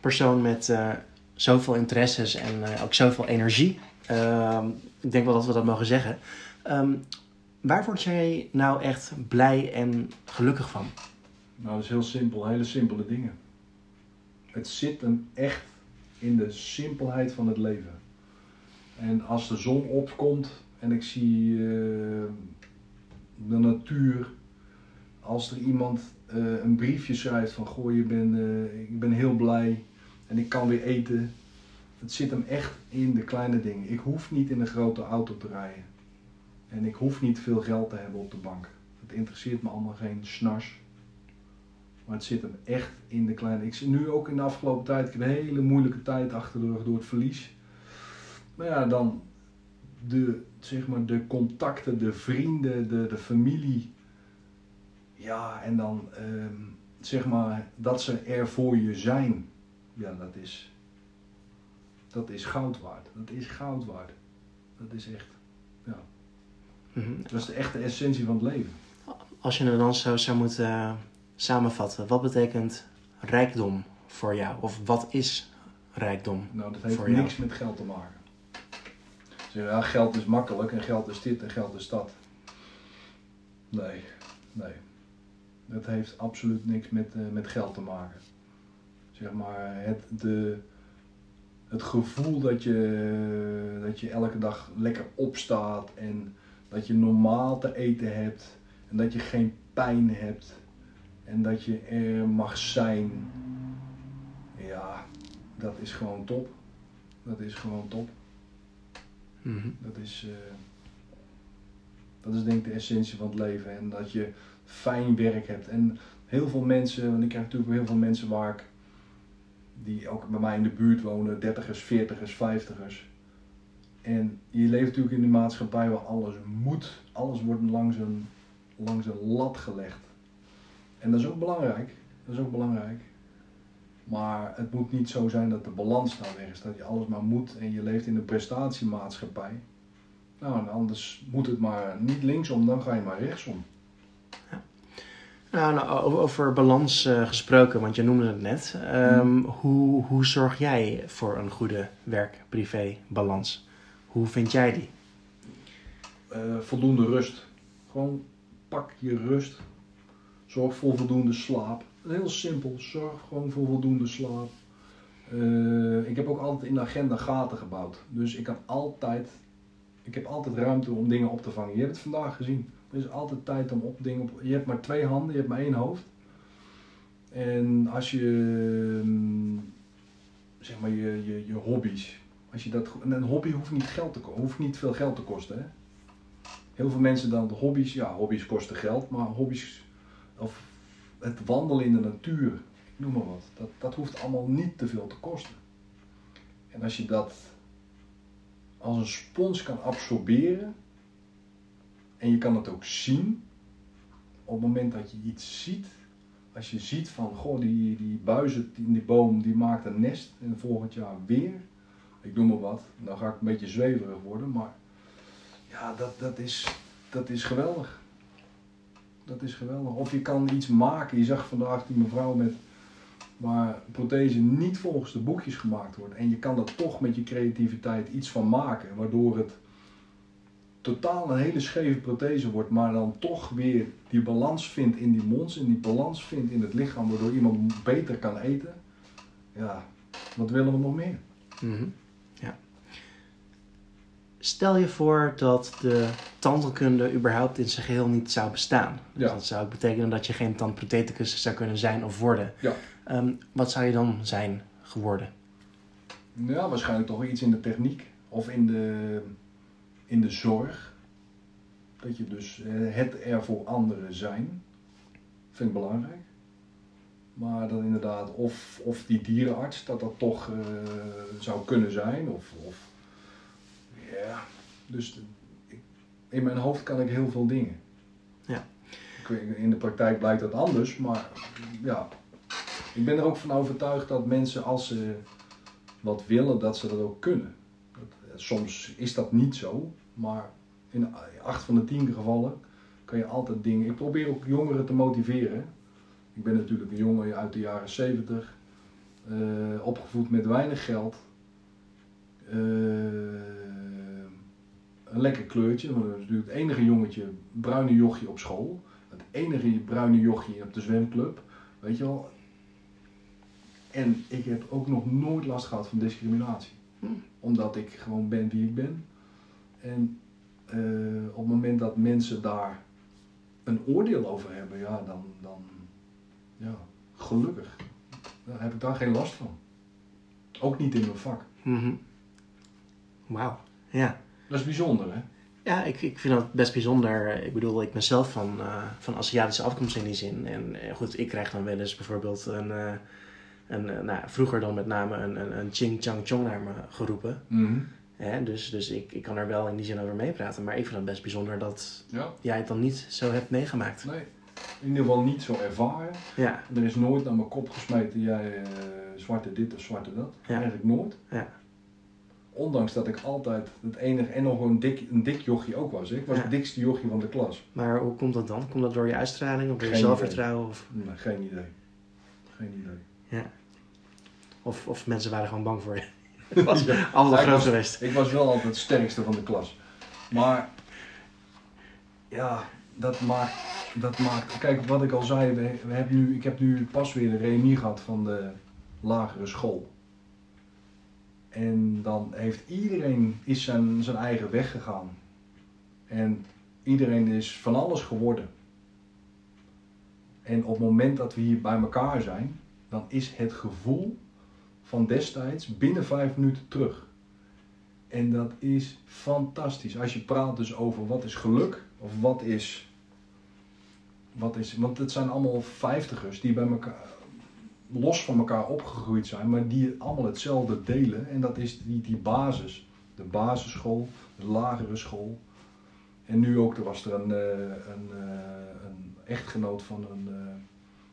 Speaker 1: Persoon met uh, zoveel interesses en uh, ook zoveel energie. Uh, ik denk wel dat we dat mogen zeggen. Um, waar word jij nou echt blij en gelukkig van?
Speaker 2: Nou, dat is heel simpel, hele simpele dingen. Het zit hem echt in de simpelheid van het leven. En als de zon opkomt en ik zie uh, de natuur, als er iemand uh, een briefje schrijft van goh, je ben, uh, ik ben heel blij en ik kan weer eten. Het zit hem echt in de kleine dingen. Ik hoef niet in een grote auto te rijden. En ik hoef niet veel geld te hebben op de bank. Het interesseert me allemaal geen snars. Maar het zit hem echt in de kleine. Ik zie nu ook in de afgelopen tijd, ik heb een hele moeilijke tijd achter de rug door het verlies. Maar ja, dan de, zeg maar, de contacten, de vrienden, de, de familie. Ja, en dan ehm, zeg maar dat ze er voor je zijn. Ja, dat is, dat is goud waard. Dat is goud waard. Dat is echt, ja. Mhm. Dat is de echte essentie van het leven.
Speaker 1: Als je het dan zo zou moeten uh, samenvatten, wat betekent rijkdom voor jou? Of wat is rijkdom?
Speaker 2: Nou, dat heeft niks met geld te maken. Ja, geld is makkelijk en geld is dit en geld is dat. Nee, nee. Dat heeft absoluut niks met, uh, met geld te maken. Zeg maar, het, de, het gevoel dat je, dat je elke dag lekker opstaat en dat je normaal te eten hebt en dat je geen pijn hebt en dat je er mag zijn. Ja, dat is gewoon top. Dat is gewoon top. Mhm. Dat, is, uh, dat is denk ik de essentie van het leven. En dat je fijn werk hebt. En heel veel mensen, want ik krijg natuurlijk heel veel mensen waar ik, die ook bij mij in de buurt wonen, dertigers, veertigers, vijftigers. En je leeft natuurlijk in een maatschappij waar alles moet. Alles wordt langs een, langs een lat gelegd. En dat is ook belangrijk. Dat is ook belangrijk. Maar het moet niet zo zijn dat de balans daar weg is. Dat je alles maar moet en je leeft in een prestatiemaatschappij. Nou, en anders moet het maar niet linksom, dan ga je maar rechtsom.
Speaker 1: Ja. Nou, nou over balans uh, gesproken, want je noemde het net. Um, hoe, hoe zorg jij voor een goede werk-privé balans? Hoe vind jij die?
Speaker 2: Uh, voldoende rust. Gewoon pak je rust. Zorg voor voldoende slaap. Heel simpel, zorg gewoon voor voldoende slaap. Eh, ik heb ook altijd in de agenda gaten gebouwd. Dus ik kan altijd, ik heb altijd ruimte om dingen op te vangen. Je hebt het vandaag gezien. Er is altijd tijd om op dingen op. Je hebt maar twee handen, je hebt maar één hoofd. En als je, mm, zeg maar, je, je, je hobby's. Als je dat, en een hobby hoeft niet, geld te, hoeft niet veel geld te kosten. Hè? Heel veel mensen dan de hobby's, ja, hobby's kosten geld, maar hobby's, of het wandelen in de natuur, noem maar wat, dat, dat hoeft allemaal niet te veel te kosten. En als je dat als een spons kan absorberen, en je kan het ook zien, op het moment dat je iets ziet, als je ziet van, goh, die, die buizen in die boom, die maakt een nest en volgend jaar weer, ik noem maar wat, dan ga ik een beetje zweverig worden, maar ja, dat, dat, is, dat is geweldig. Dat is geweldig. Of je kan iets maken. Je zag vandaag die mevrouw met waar prothese niet volgens de boekjes gemaakt wordt. En je kan er toch met je creativiteit iets van maken, waardoor het totaal een hele scheve prothese wordt, maar dan toch weer die balans vindt in die mond en die balans vindt in het lichaam, waardoor iemand beter kan eten. Ja, wat willen we nog meer?
Speaker 1: Ja. Stel je voor dat de tandheelkunde überhaupt in zijn geheel niet zou bestaan. Dus
Speaker 2: Ja.
Speaker 1: dat zou betekenen dat je geen tandprotheticus zou kunnen zijn of worden.
Speaker 2: Ja.
Speaker 1: Ehm, wat zou je dan zijn geworden?
Speaker 2: Ja, waarschijnlijk toch iets in de techniek of in de, in de zorg. Dat je dus eh, het er voor anderen zijn, vind ik belangrijk. Maar dan inderdaad, of, of die dierenarts, dat dat toch eh, zou kunnen zijn. Of, of ja, dus ik, in mijn hoofd kan ik heel veel dingen.
Speaker 1: Ja.
Speaker 2: Ik In de praktijk blijkt dat anders, maar ja. Ik ben er ook van overtuigd dat mensen als ze wat willen, dat ze dat ook kunnen. Dat, soms is dat niet zo, maar in acht van de tien gevallen kan je altijd dingen. Ik probeer ook jongeren te motiveren. Ik ben natuurlijk een jongen uit de jaren 70, eh, opgevoed met weinig geld. Eh, een lekker kleurtje, want dat is natuurlijk het enige jongetje, bruine jochie op school. Het enige bruine jochie op de zwemclub. Weet je wel, en ik heb ook nog nooit last gehad van discriminatie.
Speaker 1: Hm.
Speaker 2: Omdat ik gewoon ben wie ik ben. En eh, op het moment dat mensen daar een oordeel over hebben, ja, dan, dan ja, gelukkig. Dan heb ik daar geen last van. Ook niet in mijn vak.
Speaker 1: Mhm. Wauw. Ja.
Speaker 2: Dat is bijzonder, hè?
Speaker 1: Ja, ik, ik vind dat best bijzonder. Ik bedoel, ik ben zelf van, eh, van Aziatische afkomst in die zin. En eh, goed, ik krijg dan wel eens bijvoorbeeld een, eh, een nou, vroeger dan met name een, een, een Ching Chang Chong naar me geroepen. Hè? Dus, dus ik, ik kan er wel in die zin over meepraten. Maar ik vind het best bijzonder dat
Speaker 2: Ja,
Speaker 1: jij het dan niet zo hebt meegemaakt.
Speaker 2: nee. In ieder geval niet zo ervaren.
Speaker 1: Ja,
Speaker 2: Er is nooit naar mijn kop gesmeten, jij zwarte dit of zwarte dat.
Speaker 1: Ja.
Speaker 2: Eigenlijk nooit.
Speaker 1: Ja.
Speaker 2: Ondanks dat ik altijd het enige en nog een dik, een dik jochie ook was. Ik was
Speaker 1: Ja.
Speaker 2: het dikste jochie van de klas.
Speaker 1: maar hoe komt dat dan? Komt dat door je uitstraling of door je zelfvertrouwen? Of,
Speaker 2: Nee, geen idee. Geen idee.
Speaker 1: of, of mensen waren gewoon bang voor je? *laughs* Het was
Speaker 2: Ja.
Speaker 1: altijd
Speaker 2: Ja, ik
Speaker 1: groot geweest.
Speaker 2: Ik was wel altijd het sterkste van de klas. Maar ja, dat maakt, dat maakt. Kijk, wat ik al zei, we, we hebben nu, ik heb nu pas weer een reunie gehad van de lagere school. En dan heeft iedereen is zijn, zijn eigen weg gegaan. En iedereen is van alles geworden. En op het moment dat we hier bij elkaar zijn, dan is het gevoel van destijds binnen vijf minuten terug. En dat is fantastisch. Als je praat dus over wat is geluk of wat is. Wat is want het zijn allemaal vijftigers die bij elkaar los van elkaar opgegroeid zijn, maar die allemaal hetzelfde delen. En dat is die, die basis. De basisschool, de lagere school. En nu ook, er was er een, eh, een, eh, een echtgenoot van, een, eh,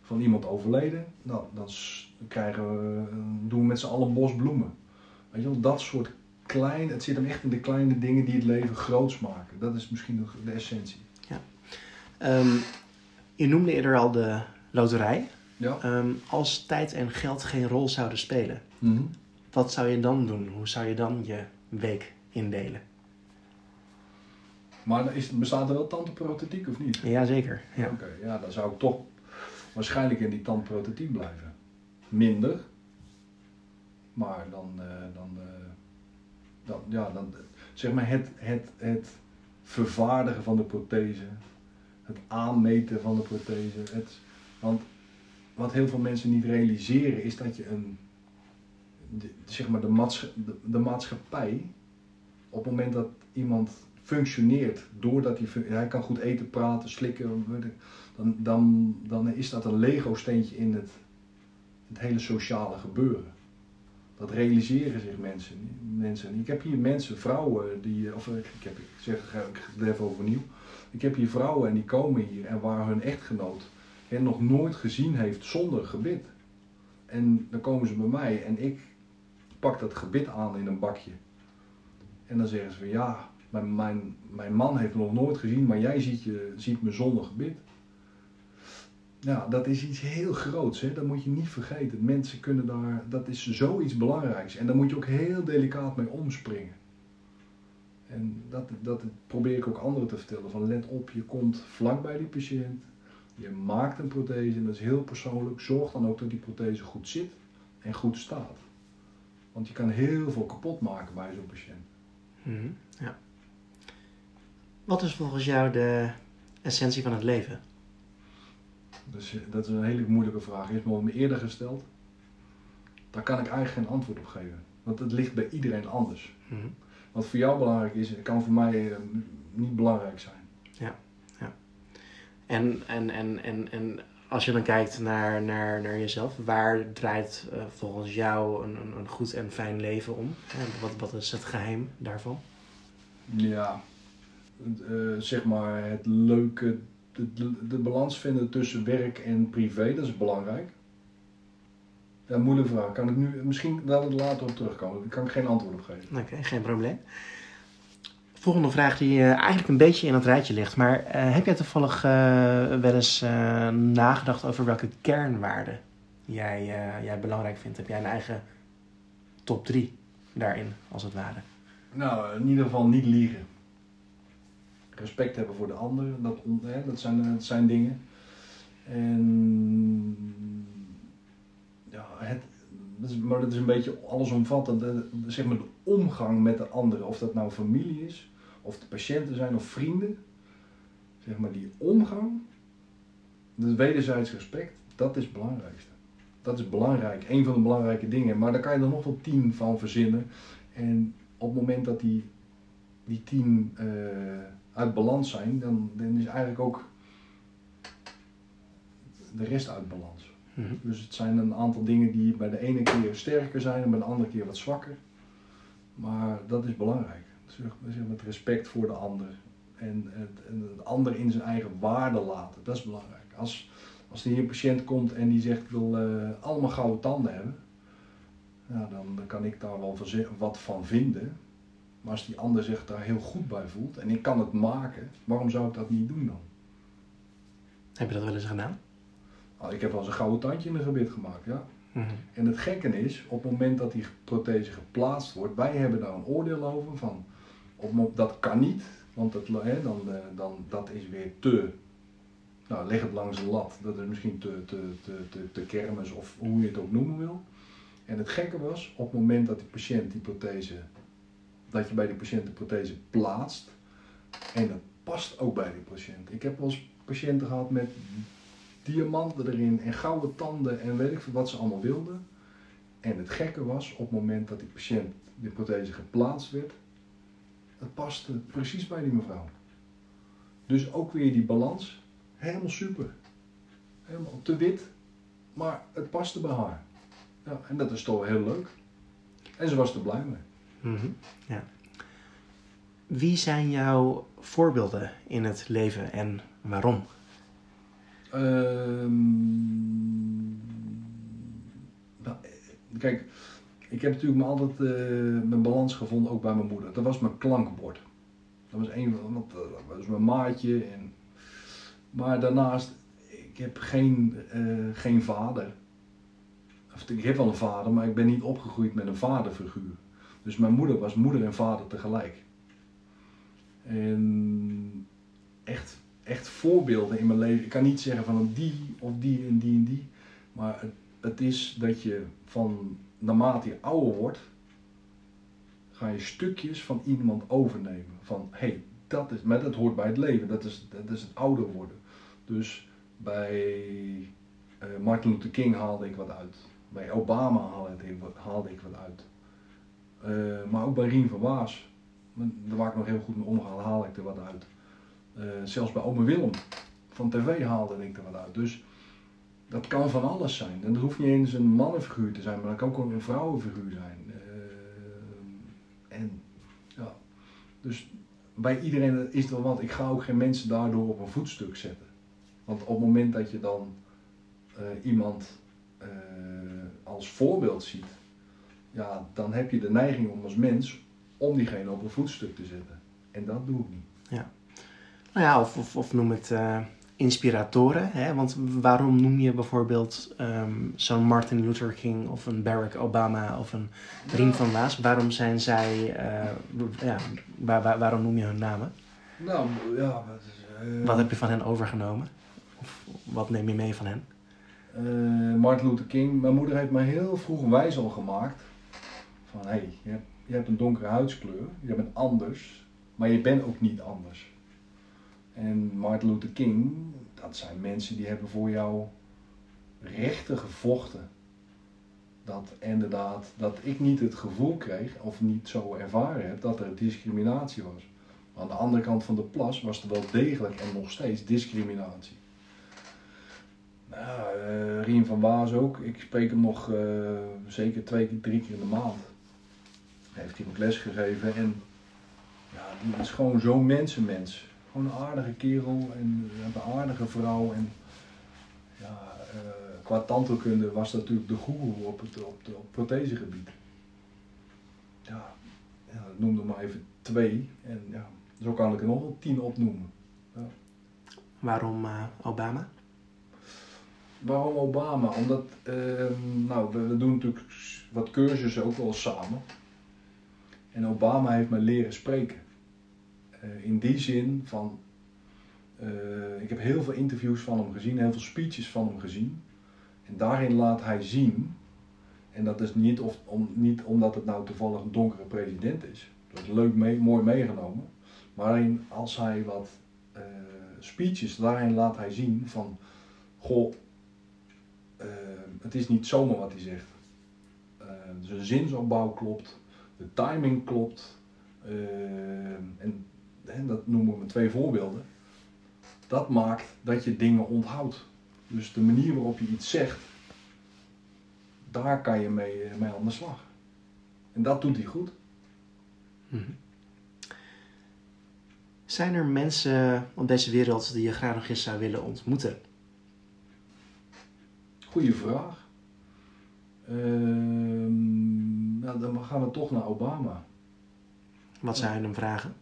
Speaker 2: van iemand overleden. Nou, dan krijgen we, doen we met z'n allen een bos bloemen. Weet je wel, dat soort klein, het zit hem echt in de kleine dingen die het leven groots maken. Dat is misschien de, de essentie.
Speaker 1: Ehm, je noemde eerder al de loterij.
Speaker 2: Ja.
Speaker 1: Ehm, als tijd en geld geen rol zouden spelen, wat zou je dan doen? Hoe zou je dan je week indelen?
Speaker 2: Maar is, bestaat er wel tandprothetiek of niet?
Speaker 1: Jazeker. Ja.
Speaker 2: Oké, ja, dan zou ik toch waarschijnlijk in die tandprothetiek blijven. Minder. Maar dan, eh, dan, eh, dan, ja, dan zeg maar het, het, het vervaardigen van de prothese, het aanmeten van de prothese. Het, want wat heel veel mensen niet realiseren is dat je een, de, zeg maar de, maatscha- de, maatschappij, op het moment dat iemand functioneert, doordat hij, hij kan goed eten, praten, slikken, dan, dan, dan is dat een Lego-steentje in het, het hele sociale gebeuren. Dat realiseren zich mensen, mensen. Ik heb hier mensen, vrouwen, die, of ik, ik heb, ik zeg het even overnieuw. Ik heb hier vrouwen en die komen hier en waar hun echtgenoot hen nog nooit gezien heeft zonder gebit. En dan komen ze bij mij en ik pak dat gebit aan in een bakje. En dan zeggen ze van ja, mijn, mijn, mijn man heeft nog nooit gezien, maar jij ziet, je, ziet me zonder gebit. Ja, dat is iets heel groots, hè? dat moet je niet vergeten. Mensen kunnen daar, dat is zoiets belangrijks. En daar moet je ook heel delicaat mee omspringen. En dat, dat probeer ik ook anderen te vertellen. Van let op, je komt vlak bij die patiënt. Je maakt een prothese en dat is heel persoonlijk. Zorg dan ook dat die prothese goed zit en goed staat. Want je kan heel veel kapot maken bij zo'n patiënt.
Speaker 1: Mhm, ja. Wat is volgens jou de essentie van het leven?
Speaker 2: Dus dat is een hele moeilijke vraag. Is me eerder gesteld. Daar kan ik eigenlijk geen antwoord op geven. Want het ligt bij iedereen anders.
Speaker 1: Mhm.
Speaker 2: Wat voor jou belangrijk is, kan voor mij eh, niet belangrijk zijn.
Speaker 1: En, en, en, en, en als je dan kijkt naar, naar, naar jezelf, waar draait eh, volgens jou een, een, een goed en fijn leven om? Hè, wat, wat is het geheim daarvan?
Speaker 2: Ja, eh, zeg maar het leuke, de, de, de balans vinden tussen werk en privé, dat is belangrijk. Ja, moeilijke vraag. Kan ik nu, misschien ik later op terugkomen. Daar kan ik geen antwoord op geven.
Speaker 1: Oké, geen probleem. Volgende vraag die eh, eigenlijk een beetje in het rijtje ligt. Maar eh, heb jij toevallig eh, wel eens nagedacht over welke kernwaarden jij, jij belangrijk vindt? Heb jij een eigen top 3 daarin, als het ware?
Speaker 2: Nou, in ieder geval niet liegen. Respect hebben voor de ander, dat, hè, dat, zijn, zijn dingen. En ja, het, maar dat is een beetje allesomvattend. Zeg maar de omgang met de ander, of dat nou familie is, of de patiënten zijn of vrienden. Zeg maar die omgang, de wederzijds respect, dat is het belangrijkste. Dat is belangrijk, een van de belangrijke dingen. Maar daar kan je er nog wel tien van verzinnen. En op het moment dat die, die tien eh, uit balans zijn, dan, dan is eigenlijk ook de rest uit balans.
Speaker 1: Mhm.
Speaker 2: Dus het zijn een aantal dingen die bij de ene keer sterker zijn en bij de andere keer wat zwakker. Maar dat is belangrijk. Zeg, met respect voor de ander. En het ander in zijn eigen waarde laten. Dat is belangrijk. Als, als er hier een patiënt komt en die zegt ik wil eh, allemaal gouden tanden hebben. Ja, dan, dan kan ik daar wel wat van vinden. Maar als die ander zich daar heel goed bij voelt en ik kan het maken, waarom zou ik dat niet doen dan?
Speaker 1: Heb je dat wel eens gedaan?
Speaker 2: Nou, ik heb wel eens een gouden tandje in een gebit gemaakt, ja.
Speaker 1: Mhm.
Speaker 2: En het gekke is, op het moment dat die prothese geplaatst wordt, wij hebben daar een oordeel over van, op, het dat kan niet, want dat, hè, dan, eh, dan, dat is weer te, nou leg het langs de lat, dat is misschien te, te, te, te, te kermis of hoe je het ook noemen wil. En het gekke was, op het moment dat die patiënt die prothese, dat je bij die patiënt de prothese plaatst, en dat past ook bij die patiënt. Ik heb wel eens patiënten gehad met diamanten erin en gouden tanden en weet ik wat ze allemaal wilden. En het gekke was, op het moment dat die patiënt de prothese geplaatst werd, het paste precies bij die mevrouw. Dus ook weer die balans, helemaal super. Helemaal te wit, maar het paste bij haar. Ja, en dat is toch heel leuk. En ze was er blij mee.
Speaker 1: Mhm. Ja. Wie zijn jouw voorbeelden in het leven en waarom?
Speaker 2: Ehm, nou, eh, kijk, ik heb natuurlijk me altijd eh, mijn balans gevonden, ook bij mijn moeder. Dat was mijn klankbord. Dat was, een, want, eh, dat was mijn maatje. En, maar daarnaast, ik heb geen, eh, geen vader. Of, ik heb wel een vader, maar ik ben niet opgegroeid met een vaderfiguur. Dus mijn moeder was moeder en vader tegelijk. En echt, echt voorbeelden in mijn leven. Ik kan niet zeggen van die of die en die en die. Maar het, het is dat je van naarmate je ouder wordt, ga je stukjes van iemand overnemen. Van hé, hey, dat is, maar dat hoort bij het leven. Dat is, dat is het ouder worden. Dus bij uh, Martin Luther King haalde ik wat uit. Bij Obama haalde ik, haalde ik wat uit. Uh, maar ook bij Rien van Waas, daar waar ik nog heel goed mee omga, haal ik er wat uit. Uh, zelfs bij Ome Willem van tv haalde ik er wat uit. Dus dat kan van alles zijn. En dat hoeft niet eens een mannenfiguur te zijn, maar dat kan ook een vrouwenfiguur zijn. en ja, dus bij iedereen is er wat. Ik ga ook geen mensen daardoor op een voetstuk zetten. Want op het moment dat je dan uh, iemand uh, als voorbeeld ziet, ja, dan heb je de neiging om als mens om diegene op een voetstuk te zetten. En dat doe ik niet.
Speaker 1: Ja. Nou ja, of, of, of noem het inspiratoren. Hè? Want waarom noem je bijvoorbeeld um, zo'n Martin Luther King of een Barack Obama of een Rien van Waas? Waarom zijn zij, ja, waar, waar, waarom noem je hun namen?
Speaker 2: Nou, ja. Wat,
Speaker 1: wat heb je van hen overgenomen? Of wat neem je mee van hen?
Speaker 2: Uh, Martin Luther King. Mijn moeder heeft mij heel vroeg wijs al gemaakt. Van hé, hey, je, hebt, je hebt een donkere huidskleur, je bent anders, maar je bent ook niet anders. En Martin Luther King, dat zijn mensen die hebben voor jou rechten gevochten. Dat inderdaad, dat ik niet het gevoel kreeg, of niet zo ervaren heb, dat er discriminatie was. Maar aan de andere kant van de plas was er wel degelijk en nog steeds discriminatie. Nou, uh, Rien van Waas ook. Ik spreek hem nog uh, zeker twee drie keer in de maand. Heeft hij ook les gegeven en ja, die is gewoon zo'n mensenmens. Gewoon een aardige kerel en een aardige vrouw. En ja, uh, qua tandheelkunde was dat natuurlijk de goeroe op het, op, de, op prothesegebied. Ja, ja, ik noemde maar even twee. En ja, zo kan ik er nog wel tien opnoemen. Ja.
Speaker 1: Waarom Obama?
Speaker 2: Waarom Obama? Omdat, uh, nou, we, we, doen natuurlijk wat cursussen ook wel samen. En Obama heeft me leren spreken. Uh, in die zin van, uh, ik heb heel veel interviews van hem gezien, heel veel speeches van hem gezien. En daarin laat hij zien, en dat is niet, of, om, niet omdat het nou toevallig een donkere president is. Dat is leuk, mee, mooi meegenomen. Maar als hij wat uh, speeches, daarin laat hij zien van, goh, het is niet zomaar wat hij zegt. Uh, zijn zinsopbouw klopt, de timing klopt. En, en dat noemen we twee voorbeelden. Dat maakt dat je dingen onthoudt. Dus de manier waarop je iets zegt, daar kan je mee, mee aan de slag. En dat doet hij goed.
Speaker 1: Mm-hmm. Zijn er mensen op deze wereld die je graag nog eens zou willen ontmoeten?
Speaker 2: Goeie vraag. Ehm, nou, dan gaan we toch naar Obama.
Speaker 1: Wat zou je hem vragen?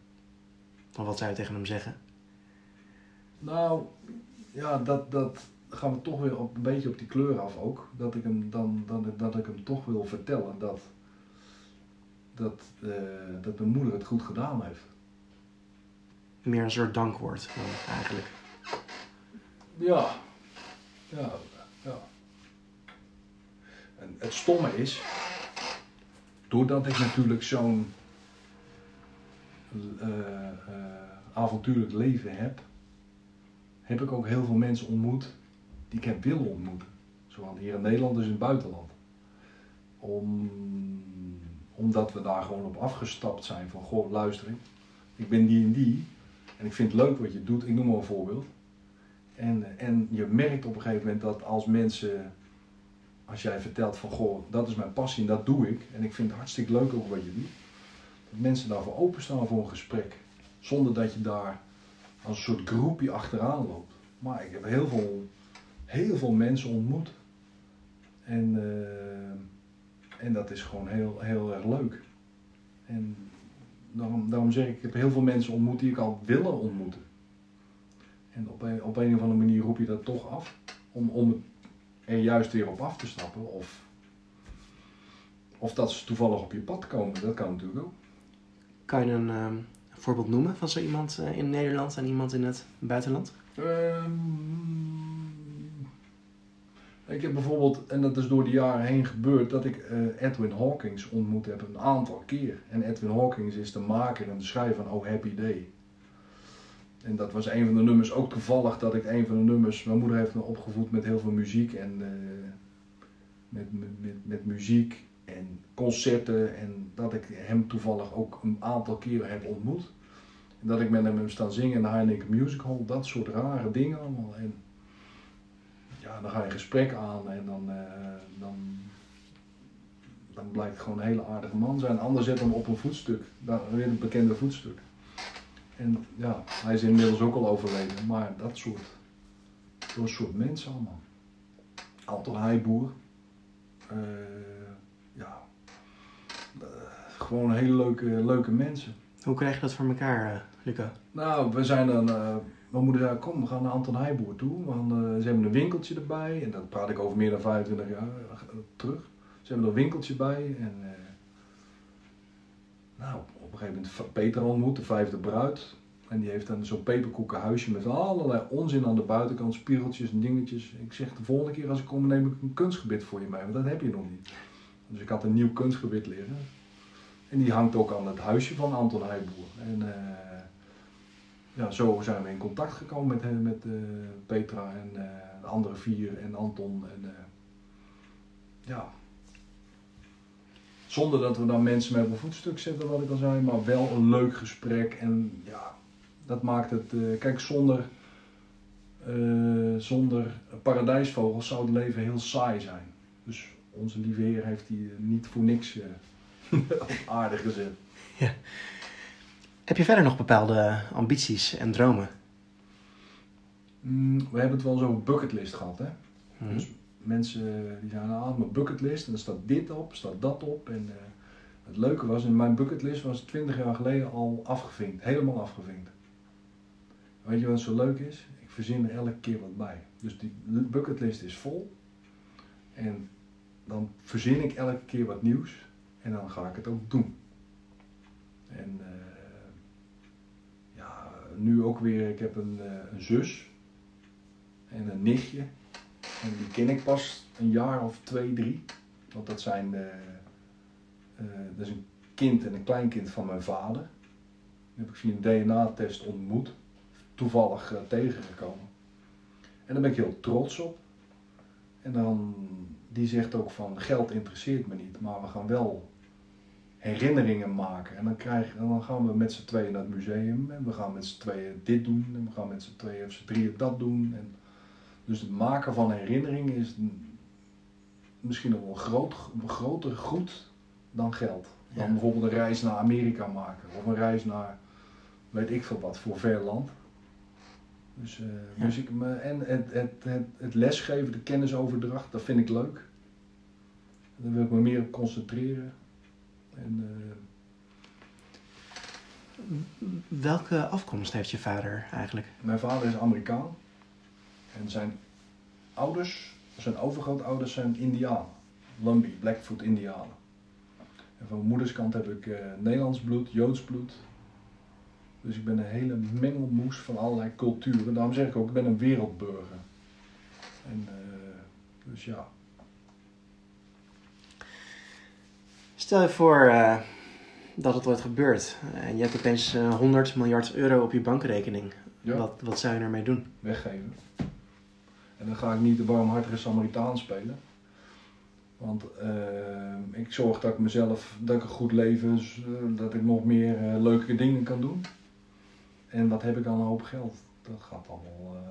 Speaker 1: Of wat zou je tegen hem zeggen?
Speaker 2: Nou, ja, dat, dat gaan we toch weer op, een beetje op die kleur af ook. Dat ik hem, dan, dan, dat ik hem toch wil vertellen dat, dat, uh, dat mijn moeder het goed gedaan heeft.
Speaker 1: Meer een soort dankwoord eigenlijk.
Speaker 2: Ja, ja, ja. En het stomme is, doordat ik natuurlijk zo'n avontuurlijk leven heb, heb ik ook heel veel mensen ontmoet die ik heb willen ontmoeten. Zowel hier in Nederland als in het buitenland. Om, omdat we daar gewoon op afgestapt zijn van, goh, luister ik, ik ben die en die en ik vind het leuk wat je doet, ik noem maar een voorbeeld. En, en je merkt op een gegeven moment dat als mensen als jij vertelt van goh, dat is mijn passie en dat doe ik. En ik vind het hartstikke leuk ook wat je doet. Mensen daarvoor openstaan voor een gesprek. Zonder dat je daar als een soort groepje achteraan loopt. Maar ik heb heel veel, heel veel mensen ontmoet. En, uh, en dat is gewoon heel, heel erg leuk. En daarom, daarom zeg ik, ik heb heel veel mensen ontmoet die ik al willen ontmoeten. En op een, op een of andere manier roep je dat toch af. Om, om er juist weer op af te stappen. Of, of dat ze toevallig op je pad komen, dat kan natuurlijk ook.
Speaker 1: Kan je een uh, voorbeeld noemen van zo iemand eh, in Nederland en iemand in het buitenland?
Speaker 2: Ehm, ik heb bijvoorbeeld, en dat is door de jaren heen gebeurd, dat ik eh, Edwin Hawkins ontmoet heb een aantal keer. En Edwin Hawkins is de maker en de schrijver van Oh Happy Day. En dat was een van de nummers, ook toevallig dat ik een van de nummers, mijn moeder heeft me opgevoed met heel veel muziek en eh, met, met, met muziek en concerten en dat ik hem toevallig ook een aantal keren heb ontmoet. En dat ik met hem heb staan zingen in de Heineken Music Hall, dat soort rare dingen allemaal. En ja, dan ga je gesprek aan en dan, eh, dan, dan blijkt gewoon een hele aardige man zijn. Anders zet hem op een voetstuk, weer een bekende voetstuk. En ja, hij is inmiddels ook al overleden, maar dat soort, dat soort mensen allemaal. Anton Heijboer. eh, gewoon hele leuke, leuke mensen.
Speaker 1: Hoe krijg je dat voor elkaar, eh Luca?
Speaker 2: Nou, we zijn dan. eh mijn moeder zei: Kom, we gaan naar Anton Heijboer toe. Gaan, eh, ze hebben een winkeltje erbij. En dat praat ik over meer dan 25 jaar terug. Ze hebben er een winkeltje bij. En. nou, op een gegeven moment Peter ontmoet, de vijfde bruid. En die heeft dan zo'n peperkoekenhuisje met allerlei onzin aan de buitenkant, spiegeltjes en dingetjes. Ik zeg de volgende keer als ik kom, neem ik een kunstgebit voor je mee, want dat heb je nog niet. Dus ik had een nieuw kunstgebit liggen. En die hangt ook aan het huisje van Anton Heijboer. En eh, ja, zo zijn we in contact gekomen met, met eh, Petra en eh, de andere vier en Anton. En, ja. Zonder dat we dan mensen met een voetstuk zetten, wat ik al zei, maar wel een leuk gesprek. En ja, dat maakt het. kijk, zonder, zonder paradijsvogels zou het leven heel saai zijn. Dus onze lieve Heer heeft die niet voor niks op aarde gezet.
Speaker 1: Heb je verder nog bepaalde ambities en dromen?
Speaker 2: Mm, we hebben het wel over bucketlist gehad, hè?
Speaker 1: Hm.
Speaker 2: Dus mensen die zeggen, nou, mijn bucketlist en er staat dit op, staat dat op. En eh, het leuke was, in mijn bucketlist was 20 jaar geleden al afgevinkt, helemaal afgevinkt. Weet je wat zo leuk is? Ik verzin er elke keer wat bij. Dus die bucketlist is vol. En dan verzin ik elke keer wat nieuws. En dan ga ik het ook doen. En eh, ja, nu ook weer, ik heb een, eh, een zus en een nichtje. En die ken ik pas een jaar of twee, drie. Want dat zijn, eh, eh, dat is een kind en een kleinkind van mijn vader. Die heb ik via een DNA-test ontmoet. Toevallig tegengekomen. En daar ben ik heel trots op. En dan, die zegt ook van, geld interesseert me niet, maar we gaan wel herinneringen maken. En dan, krijg, en dan gaan we met z'n tweeën naar het museum. En we gaan met z'n tweeën dit doen. En we gaan met z'n tweeën of z'n drieën dat doen. En dus het maken van herinneringen is misschien nog wel groot, een groter goed dan geld. Dan
Speaker 1: Ja.
Speaker 2: bijvoorbeeld een reis naar Amerika maken. Of een reis naar, weet ik veel wat, voor ver land. Dus, eh,
Speaker 1: Ja.
Speaker 2: dus ik, me- en het, het, het, het lesgeven, de kennisoverdracht, dat vind ik leuk. Daar wil ik me meer op concentreren. En, eh,
Speaker 1: Welke afkomst heeft je vader eigenlijk?
Speaker 2: Mijn vader is Amerikaan. En zijn ouders, zijn overgrootouders zijn Indianen. Lumbee, Blackfoot Indianen. En van mijn moeders kant heb ik eh, Nederlands bloed, Joods bloed. Dus ik ben een hele mengelmoes van allerlei culturen. Daarom zeg ik ook, ik ben een wereldburger. En, eh, dus ja.
Speaker 1: Stel je voor eh, dat het ooit gebeurt en je hebt opeens eh, 100 miljard euro op je bankrekening.
Speaker 2: ja.
Speaker 1: Wat, wat zou je ermee doen?
Speaker 2: weggeven. En dan ga ik niet de barmhartige Samaritaan spelen. Want eh, ik zorg dat ik mezelf, dat ik een goed leven, eh, dat ik nog meer eh, leuke dingen kan doen. En wat heb ik aan een hoop geld? Dat gaat allemaal. eh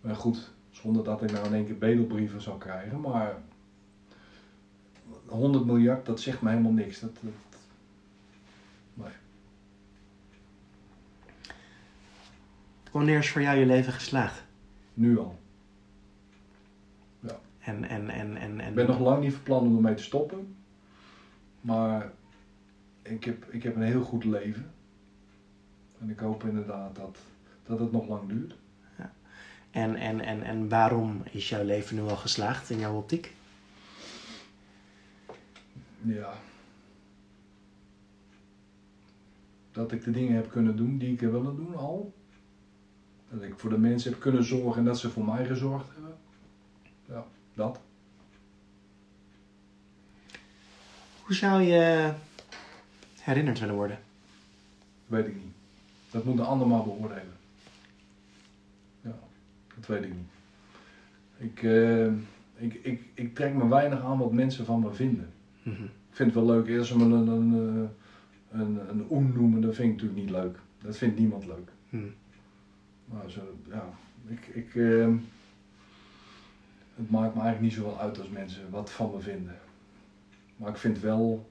Speaker 2: maar goed, zonder dat ik nou in één keer bedelbrieven zou krijgen. Maar 100 miljard, dat zegt me helemaal niks. Dat, dat, nee.
Speaker 1: Wanneer is voor jou je leven geslaagd?
Speaker 2: Nu al.
Speaker 1: En, en, en, en, en...
Speaker 2: Ik ben nog lang niet van plan om ermee te stoppen. Maar ik heb, ik heb een heel goed leven. En ik hoop inderdaad dat, dat het nog lang duurt.
Speaker 1: En, en, en, en waarom is jouw leven nu al geslaagd in jouw optiek?
Speaker 2: Ja. Dat ik de dingen heb kunnen doen die ik heb willen doen al. Dat ik voor de mensen heb kunnen zorgen en dat ze voor mij gezorgd hebben. Ja, dat.
Speaker 1: Hoe zou je herinnerd willen worden?
Speaker 2: Weet ik niet. Dat moet de ander maar beoordelen. Ja, dat weet ik niet. Ik, eh, ik, ik, ik trek me weinig aan wat mensen van me vinden. Ik vind het wel leuk, eerst me een, een, eh, een, een oen noemen, dat vind ik natuurlijk niet leuk. Dat vindt niemand leuk.
Speaker 1: Mhm.
Speaker 2: Maar zo, ja, ik, ik, eh, het maakt me eigenlijk niet zoveel uit als mensen wat van me vinden. Maar ik vind wel,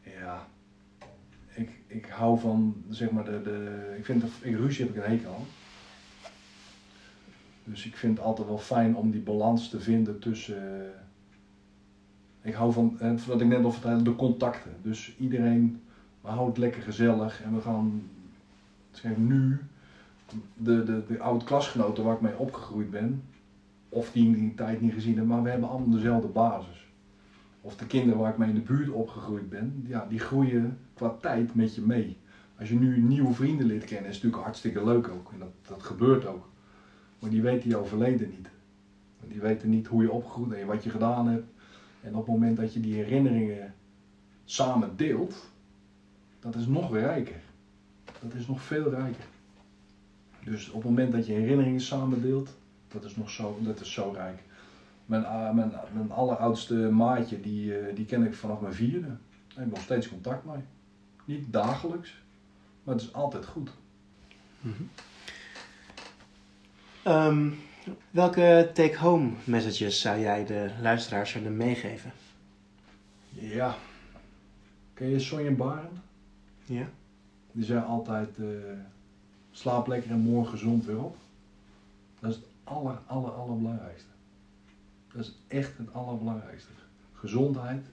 Speaker 2: ja, ik, ik hou van, zeg maar, de, de ik vind, ik, ruzie heb ik een hekel aan. Dus ik vind het altijd wel fijn om die balans te vinden tussen, ik hou van, eh, wat ik net al vertelde, de contacten. Dus iedereen, we houden het lekker gezellig en we gaan, zeg nu, de, de, de oude klasgenoten waar ik mee opgegroeid ben, of die in die tijd niet gezien hebben, maar we hebben allemaal dezelfde basis. Of de kinderen waar ik mee in de buurt opgegroeid ben, ja, die groeien qua tijd met je mee. Als je nu nieuwe vrienden leert kennen, is het natuurlijk hartstikke leuk ook. En dat, dat gebeurt ook. Maar die weten jouw verleden niet. Die weten niet hoe je opgegroeid bent en wat je gedaan hebt. En op het moment dat je die herinneringen samen deelt, dat is nog rijker. Dat is nog veel rijker. Dus op het moment dat je herinneringen samen deelt, dat is nog zo, dat is zo rijk. Mijn, uh, mijn, alleroudste maatje, die, uh, die ken ik vanaf mijn vierde. Daar heb nog steeds contact mee. Niet dagelijks, maar het is altijd goed.
Speaker 1: Mm welke take-home messages zou jij de luisteraars willen meegeven?
Speaker 2: Ja. Ken je Sonja Baren?
Speaker 1: Ja.
Speaker 2: Die zei altijd, uh, slaap lekker en morgen gezond weer op. Dat is het aller, aller, allerbelangrijkste. Dat is echt het allerbelangrijkste. Gezondheid,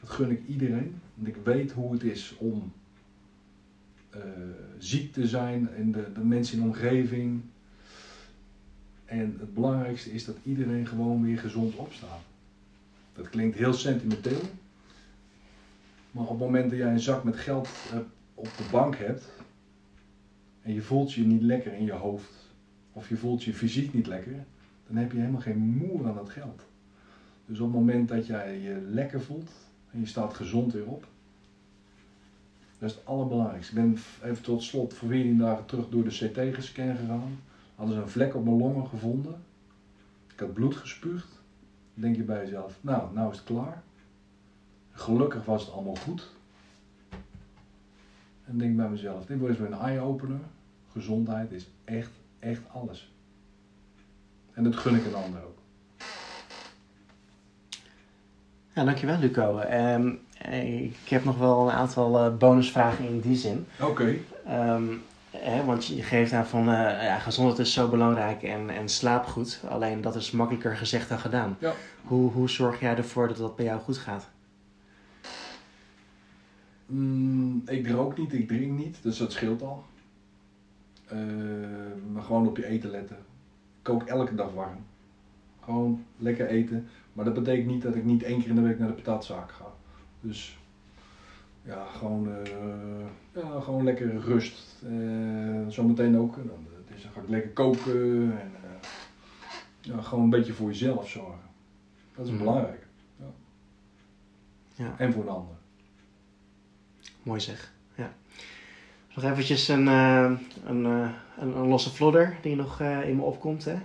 Speaker 2: dat gun ik iedereen. Want ik weet hoe het is om uh, ziek te zijn en de, de mensen in de omgeving. En het belangrijkste is dat iedereen gewoon weer gezond opstaat. Dat klinkt heel sentimenteel. Maar op het moment dat jij een zak met geld op de bank hebt. En je voelt je niet lekker in je hoofd. Of je voelt je fysiek niet lekker dan heb je helemaal geen moer aan dat geld. Dus op het moment dat jij je lekker voelt en je staat gezond weer op, dat is het allerbelangrijkste. Ik ben even tot slot voor 14 dagen terug door de CT gescan gegaan. Hadden ze een vlek op mijn longen gevonden. Ik had bloed gespuugd. Dan denk je bij jezelf, nou, nou is het klaar. Gelukkig was het allemaal goed. En denk bij mezelf, dit was weer een eye-opener. Gezondheid is echt, echt alles. En dat gun ik een ander ook.
Speaker 1: Ja, dankjewel Luco. Um, ik heb nog wel een aantal uh, bonusvragen in die zin.
Speaker 2: Oké. Okay.
Speaker 1: Um, want je geeft aan van uh, ja, gezondheid is zo belangrijk en, en slaap goed. Alleen dat is makkelijker gezegd dan gedaan.
Speaker 2: Ja.
Speaker 1: Hoe, hoe zorg jij ervoor dat dat bij jou goed gaat?
Speaker 2: Mm, ik rook niet, ik drink niet, dus dat scheelt al. Uh, maar gewoon op je eten letten kook elke dag warm. Gewoon lekker eten. Maar dat betekent niet dat ik niet één keer in de week naar de patatzaak ga. Dus ja, gewoon, uh, ja, gewoon lekker rust. Uh, zometeen ook. Dan, dus dan ga ik lekker koken. En, ja, gewoon een beetje voor jezelf zorgen. Dat is mm. belangrijk. Ja.
Speaker 1: Ja.
Speaker 2: En voor de ander.
Speaker 1: Mooi zeg. Ja. Nog eventjes een, uh, een, uh, een, een, losse vlodder die nog uh, in me opkomt. Hè.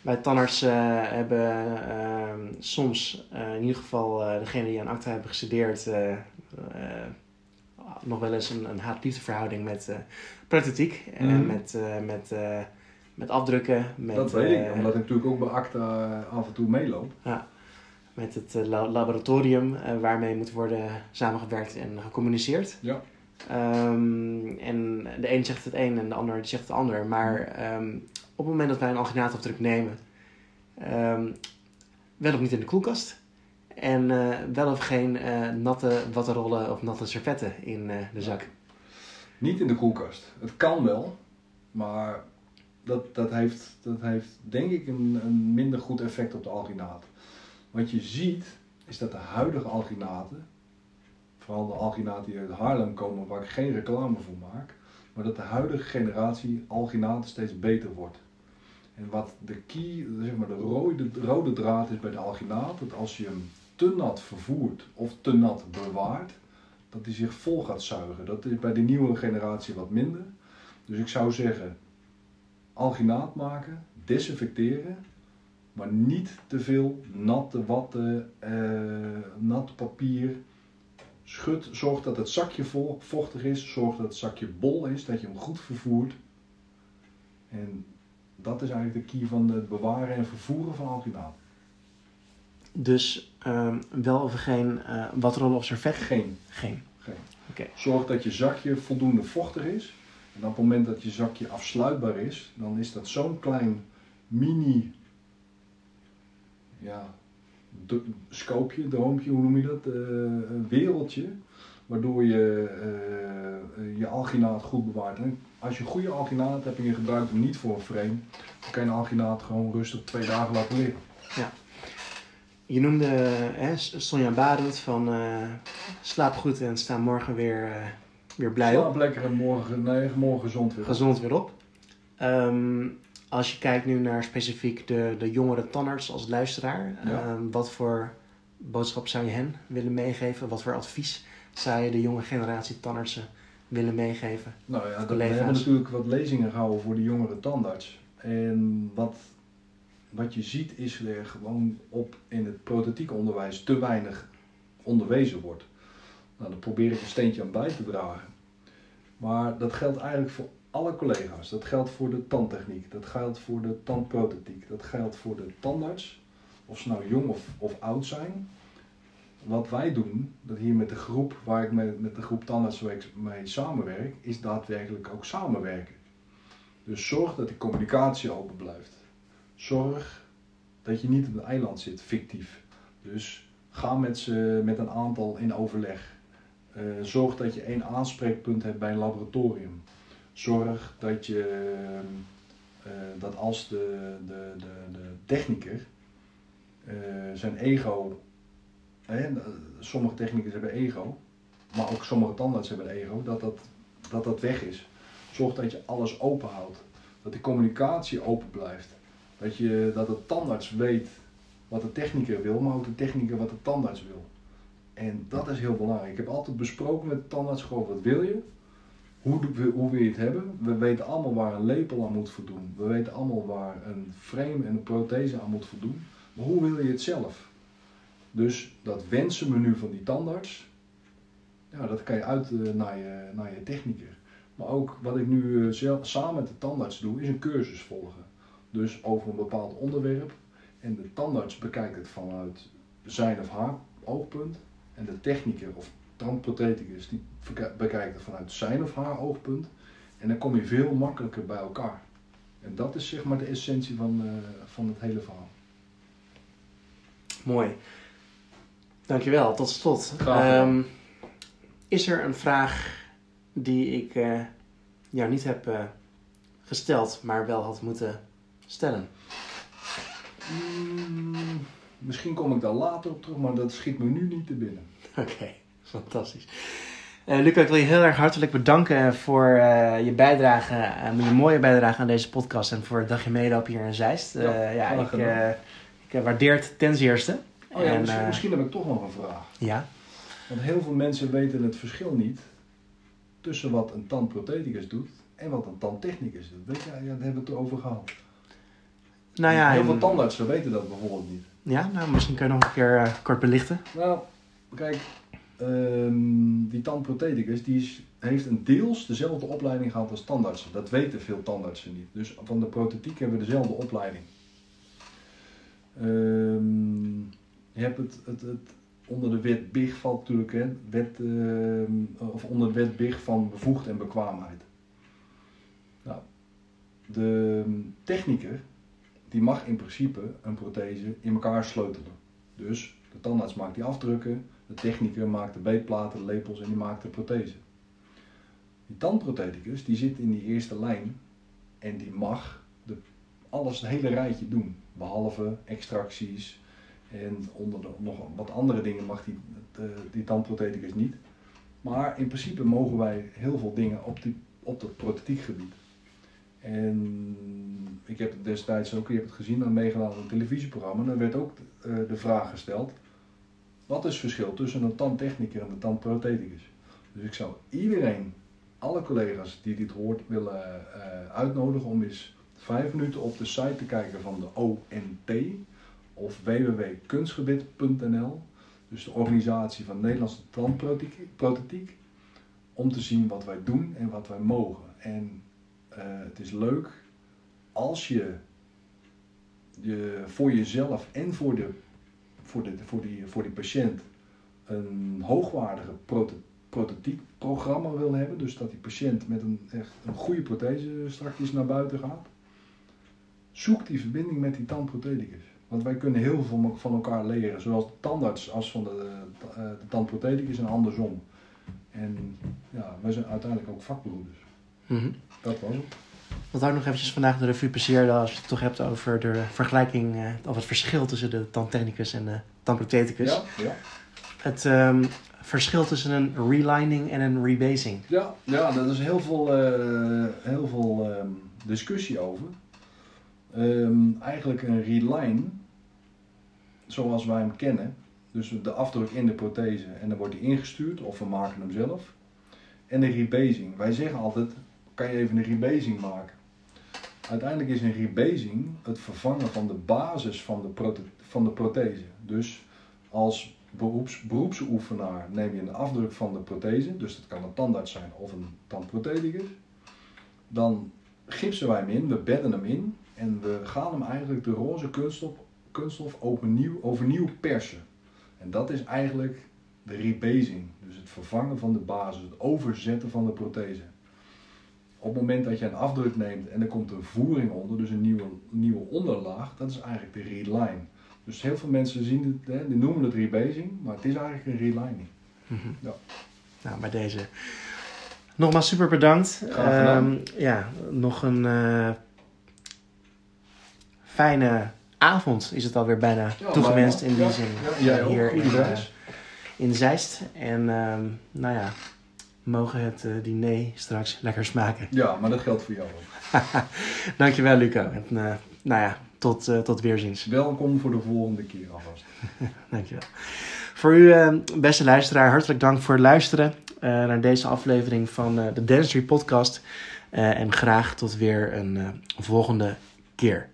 Speaker 1: wij tandarts hebben ehm, soms, in ieder geval degene die aan acta hebben gestudeerd, nog wel eens een, een haat-liefde verhouding met.
Speaker 2: Mhm.
Speaker 1: en met, met, met afdrukken. Met,
Speaker 2: dat weet ik, omdat ik natuurlijk ook bij acta af en toe meeloop.
Speaker 1: Ja, met het laboratorium waarmee moet worden samengewerkt en gecommuniceerd.
Speaker 2: Ja.
Speaker 1: Um, en de een zegt het een en de ander zegt het ander. Maar um, op het moment dat wij een alginaatafdruk nemen, um, wel of niet in de koelkast. En uh, wel of geen uh, natte wattenrollen of natte servetten in uh, de zak.
Speaker 2: Niet in de koelkast. Het kan wel, maar dat, dat, heeft, dat heeft denk ik een, een minder goed effect op de alginaat. Wat je ziet is dat de huidige alginaten vooral de alginaten die uit Haarlem komen, waar ik geen reclame voor maak, maar dat de huidige generatie alginaten steeds beter wordt. En wat de key, zeg maar de rode, de rode draad is bij de alginaat, dat als je hem te nat vervoert of te nat bewaart, dat hij zich vol gaat zuigen. Dat is bij de nieuwe generatie wat minder. Dus ik zou zeggen, alginaat maken, desinfecteren, maar niet te veel natte watten, eh, nat papier. Schud, zorg dat het zakje vochtig is, zorg dat het zakje bol is, dat je hem goed vervoert. En dat is eigenlijk de key van het bewaren en vervoeren van alginaat.
Speaker 1: Dus ehm, wel of geen uh, watrollen of servet?
Speaker 2: Geen.
Speaker 1: Geen.
Speaker 2: Geen. Zorg dat je zakje voldoende vochtig is. En op het moment dat je zakje afsluitbaar is, dan is dat zo'n klein mini ja, scoopje, droompje, hoe noem je dat? Eh, een wereldje. Waardoor je uh, je alginaat goed bewaart. En als je goede alginaat hebt en je gebruikt hem niet voor een frame, dan kan je een alginaat gewoon rustig twee dagen laten liggen.
Speaker 1: Ja. Je noemde hè, Sonja Barend van uh, slaap goed en sta morgen weer, uh, weer blij
Speaker 2: slaap
Speaker 1: op.
Speaker 2: Slaap lekker en morgen, nee, morgen gezond weer
Speaker 1: Gezond weer op. Um, als je kijkt nu naar specifiek de, de jongere tanners als luisteraar,
Speaker 2: Ja.
Speaker 1: um, wat voor boodschap zou je hen willen meegeven? Wat voor advies zou je de jonge generatie tannarsen willen meegeven?
Speaker 2: Nou ja, dat, we hebben natuurlijk wat lezingen gehouden voor de jongere tandarts. En wat, wat je ziet is er gewoon op in het prothetiek onderwijs te weinig onderwezen wordt. Nou, daar probeer ik een steentje aan bij te dragen. Maar dat geldt eigenlijk voor alle collega's. Dat geldt voor de tandtechniek, dat geldt voor de tandprothetiek, dat geldt voor de tandarts. Of ze nou jong of, of oud zijn. Wat wij doen, dat hier met de groep waar ik met, met de groep tandartsen mee samenwerk, is daadwerkelijk ook samenwerken. Dus zorg dat die communicatie open blijft. Zorg dat je niet op een eiland zit, fictief. Dus ga met, ze, met een aantal in overleg. Uh, zorg dat je één aanspreekpunt hebt bij een laboratorium. Zorg dat je uh, dat als de, de, de, de techniker uh, zijn ego. Hè, sommige technicus hebben ego, maar ook sommige tandartsen hebben ego, dat dat, dat dat weg is. Zorg dat je alles open houdt. Dat de communicatie open blijft. Dat, je, dat de tandarts weet wat de techniker wil, maar ook de techniker wat de tandarts wil. En dat is heel belangrijk. Ik heb altijd besproken met de tandarts gewoon wat wil je? Hoe, hoe wil je het hebben? We weten allemaal waar een lepel aan moet voldoen. We weten allemaal waar een frame en een prothese aan moet voldoen. Maar hoe wil je het zelf? Dus dat wensenmenu van die tandarts, ja, dat kan je uit uh, naar, je, naar je. Maar ook wat ik nu uh, zelf, samen met de tandarts doe, is een cursus volgen. Dus over een bepaald onderwerp. En de tandarts bekijkt het vanuit zijn of haar oogpunt. En de techniker of tandprotheticus die bekijkt het vanuit zijn of haar oogpunt. En dan kom je veel makkelijker bij elkaar. En dat is zeg maar de essentie van, uh, van het hele verhaal.
Speaker 1: Mooi. Dankjewel, tot slot. Um, is er een vraag die ik uh, jou niet heb uh, gesteld, maar wel had moeten stellen?
Speaker 2: Mm, misschien kom ik daar later op terug, maar dat schiet me nu niet te binnen. *laughs*
Speaker 1: Oké, okay, fantastisch. Uh, Luca, ik wil je heel erg hartelijk bedanken voor uh, je bijdrage, uh, je mooie bijdrage aan deze podcast en voor het dagje meelopen hier in Zeist.
Speaker 2: ja,
Speaker 1: ja ik, ik waardeer het ten zeerste.
Speaker 2: Oh ja, en, misschien, misschien heb ik toch nog een vraag.
Speaker 1: Ja?
Speaker 2: Want heel veel mensen weten het verschil niet tussen wat een tandprotheticus doet en wat een tandtechnicus doet. Weet je, ja, daar hebben we het over gehad.
Speaker 1: Nou ja,
Speaker 2: heel veel tandartsen weten dat bijvoorbeeld niet.
Speaker 1: Ja, nou misschien kun je nog een keer uh, kort belichten.
Speaker 2: Nou, kijk, um, die tandprotheticus die is, heeft een deels dezelfde opleiding gehad als tandartsen. Dat weten veel tandartsen niet. Dus van de prothetiek hebben we dezelfde opleiding. Um, je hebt het, het, het, onder de wet BIG valt natuurlijk, hè, wet, uh, of onder de wet BIG van bevoegd en bekwaamheid. Nou, de techniker, die mag in principe een prothese in elkaar sleutelen. Dus de tandarts maakt die afdrukken, de techniker maakt de beetplaten, de lepels en die maakt de prothese. Die tandprotheticus, die zit in die eerste lijn en die mag de, alles, het hele rijtje doen. Behalve extracties, en onder de, nog wat andere dingen mag die, de, die tandprotheticus niet. Maar in principe mogen wij heel veel dingen op, die, op dat. En ik heb het destijds ook, je hebt het gezien, aan meegedaan in een televisieprogramma. En werd ook eh, de vraag gesteld, wat is het verschil tussen een tandtechnicus en een tandprotheticus? Dus ik zou iedereen, alle collega's die dit hoort, willen uh, uitnodigen om eens vijf minuten op de site te kijken van de ONT of www.kunstgebied.nl, dus de organisatie van Nederlandse tandprothetiek, om te zien wat wij doen en wat wij mogen. En uh, het is leuk als je, je voor jezelf en voor, de, voor, de, voor, die, voor die patiënt een hoogwaardige prototype-programma wil hebben. Dus dat die patiënt met een, echt een goede prothese straks naar buiten gaat. Zoek die verbinding met die tandprotheticus. Want wij kunnen heel veel van elkaar leren, zowel de tandarts als van de, de, de tandprotheticus en andersom. En ja, wij zijn uiteindelijk ook vakbroeders.
Speaker 1: Mhm.
Speaker 2: Dat was het.
Speaker 1: Wat ook nog eventjes vandaag de revue passeerde als je het toch hebt over de vergelijking, eh, of het verschil tussen de tandtechnicus en de tandprotheticus.
Speaker 2: Ja, ja.
Speaker 1: Het um, verschil tussen een relining en een rebasing.
Speaker 2: Ja, ja daar is heel veel, uh, heel veel um, discussie over. Um, eigenlijk een reline, zoals wij hem kennen, dus de afdruk in de prothese en dan wordt hij ingestuurd of we maken hem zelf. En de rebasing. Wij zeggen altijd, kan je even een rebasing maken. Uiteindelijk is een rebasing het vervangen van de basis van de, van de prothese. Dus als beroeps, beroepsoefenaar neem je een afdruk van de prothese, dus dat kan een tandarts zijn of een tandprotheticus. Dan gipsen wij hem in, we bedden hem in en we gaan hem eigenlijk de roze kunststof, kunststof overnieuw, overnieuw persen. En dat is eigenlijk de rebasing, dus het vervangen van de basis, het overzetten van de prothese. Op het moment dat je een afdruk neemt en er komt een voering onder, dus een nieuwe, nieuwe onderlaag, dat is eigenlijk de reline. Dus heel veel mensen zien het, hè, die noemen het rebasing, maar het is eigenlijk een relining.
Speaker 1: Mm -hmm. ja. Nou, bij deze. Nogmaals super bedankt. Um, ja, nog een uh, fijne avond is het alweer bijna ja, toegewenst in die
Speaker 2: ja,
Speaker 1: zin.
Speaker 2: Ja, ja,
Speaker 1: hier in,
Speaker 2: uh,
Speaker 1: in Zeist. En um, nou ja, mogen het uh, diner straks lekker smaken.
Speaker 2: Ja, maar dat geldt voor jou ook. *laughs*
Speaker 1: Dankjewel Luco. En, uh, nou ja, tot, uh, tot weerziens.
Speaker 2: Welkom voor de volgende keer alvast. *laughs*
Speaker 1: Dankjewel. Voor u, beste luisteraar, hartelijk dank voor het luisteren naar deze aflevering van de Dentistry Podcast. en graag tot weer een volgende keer.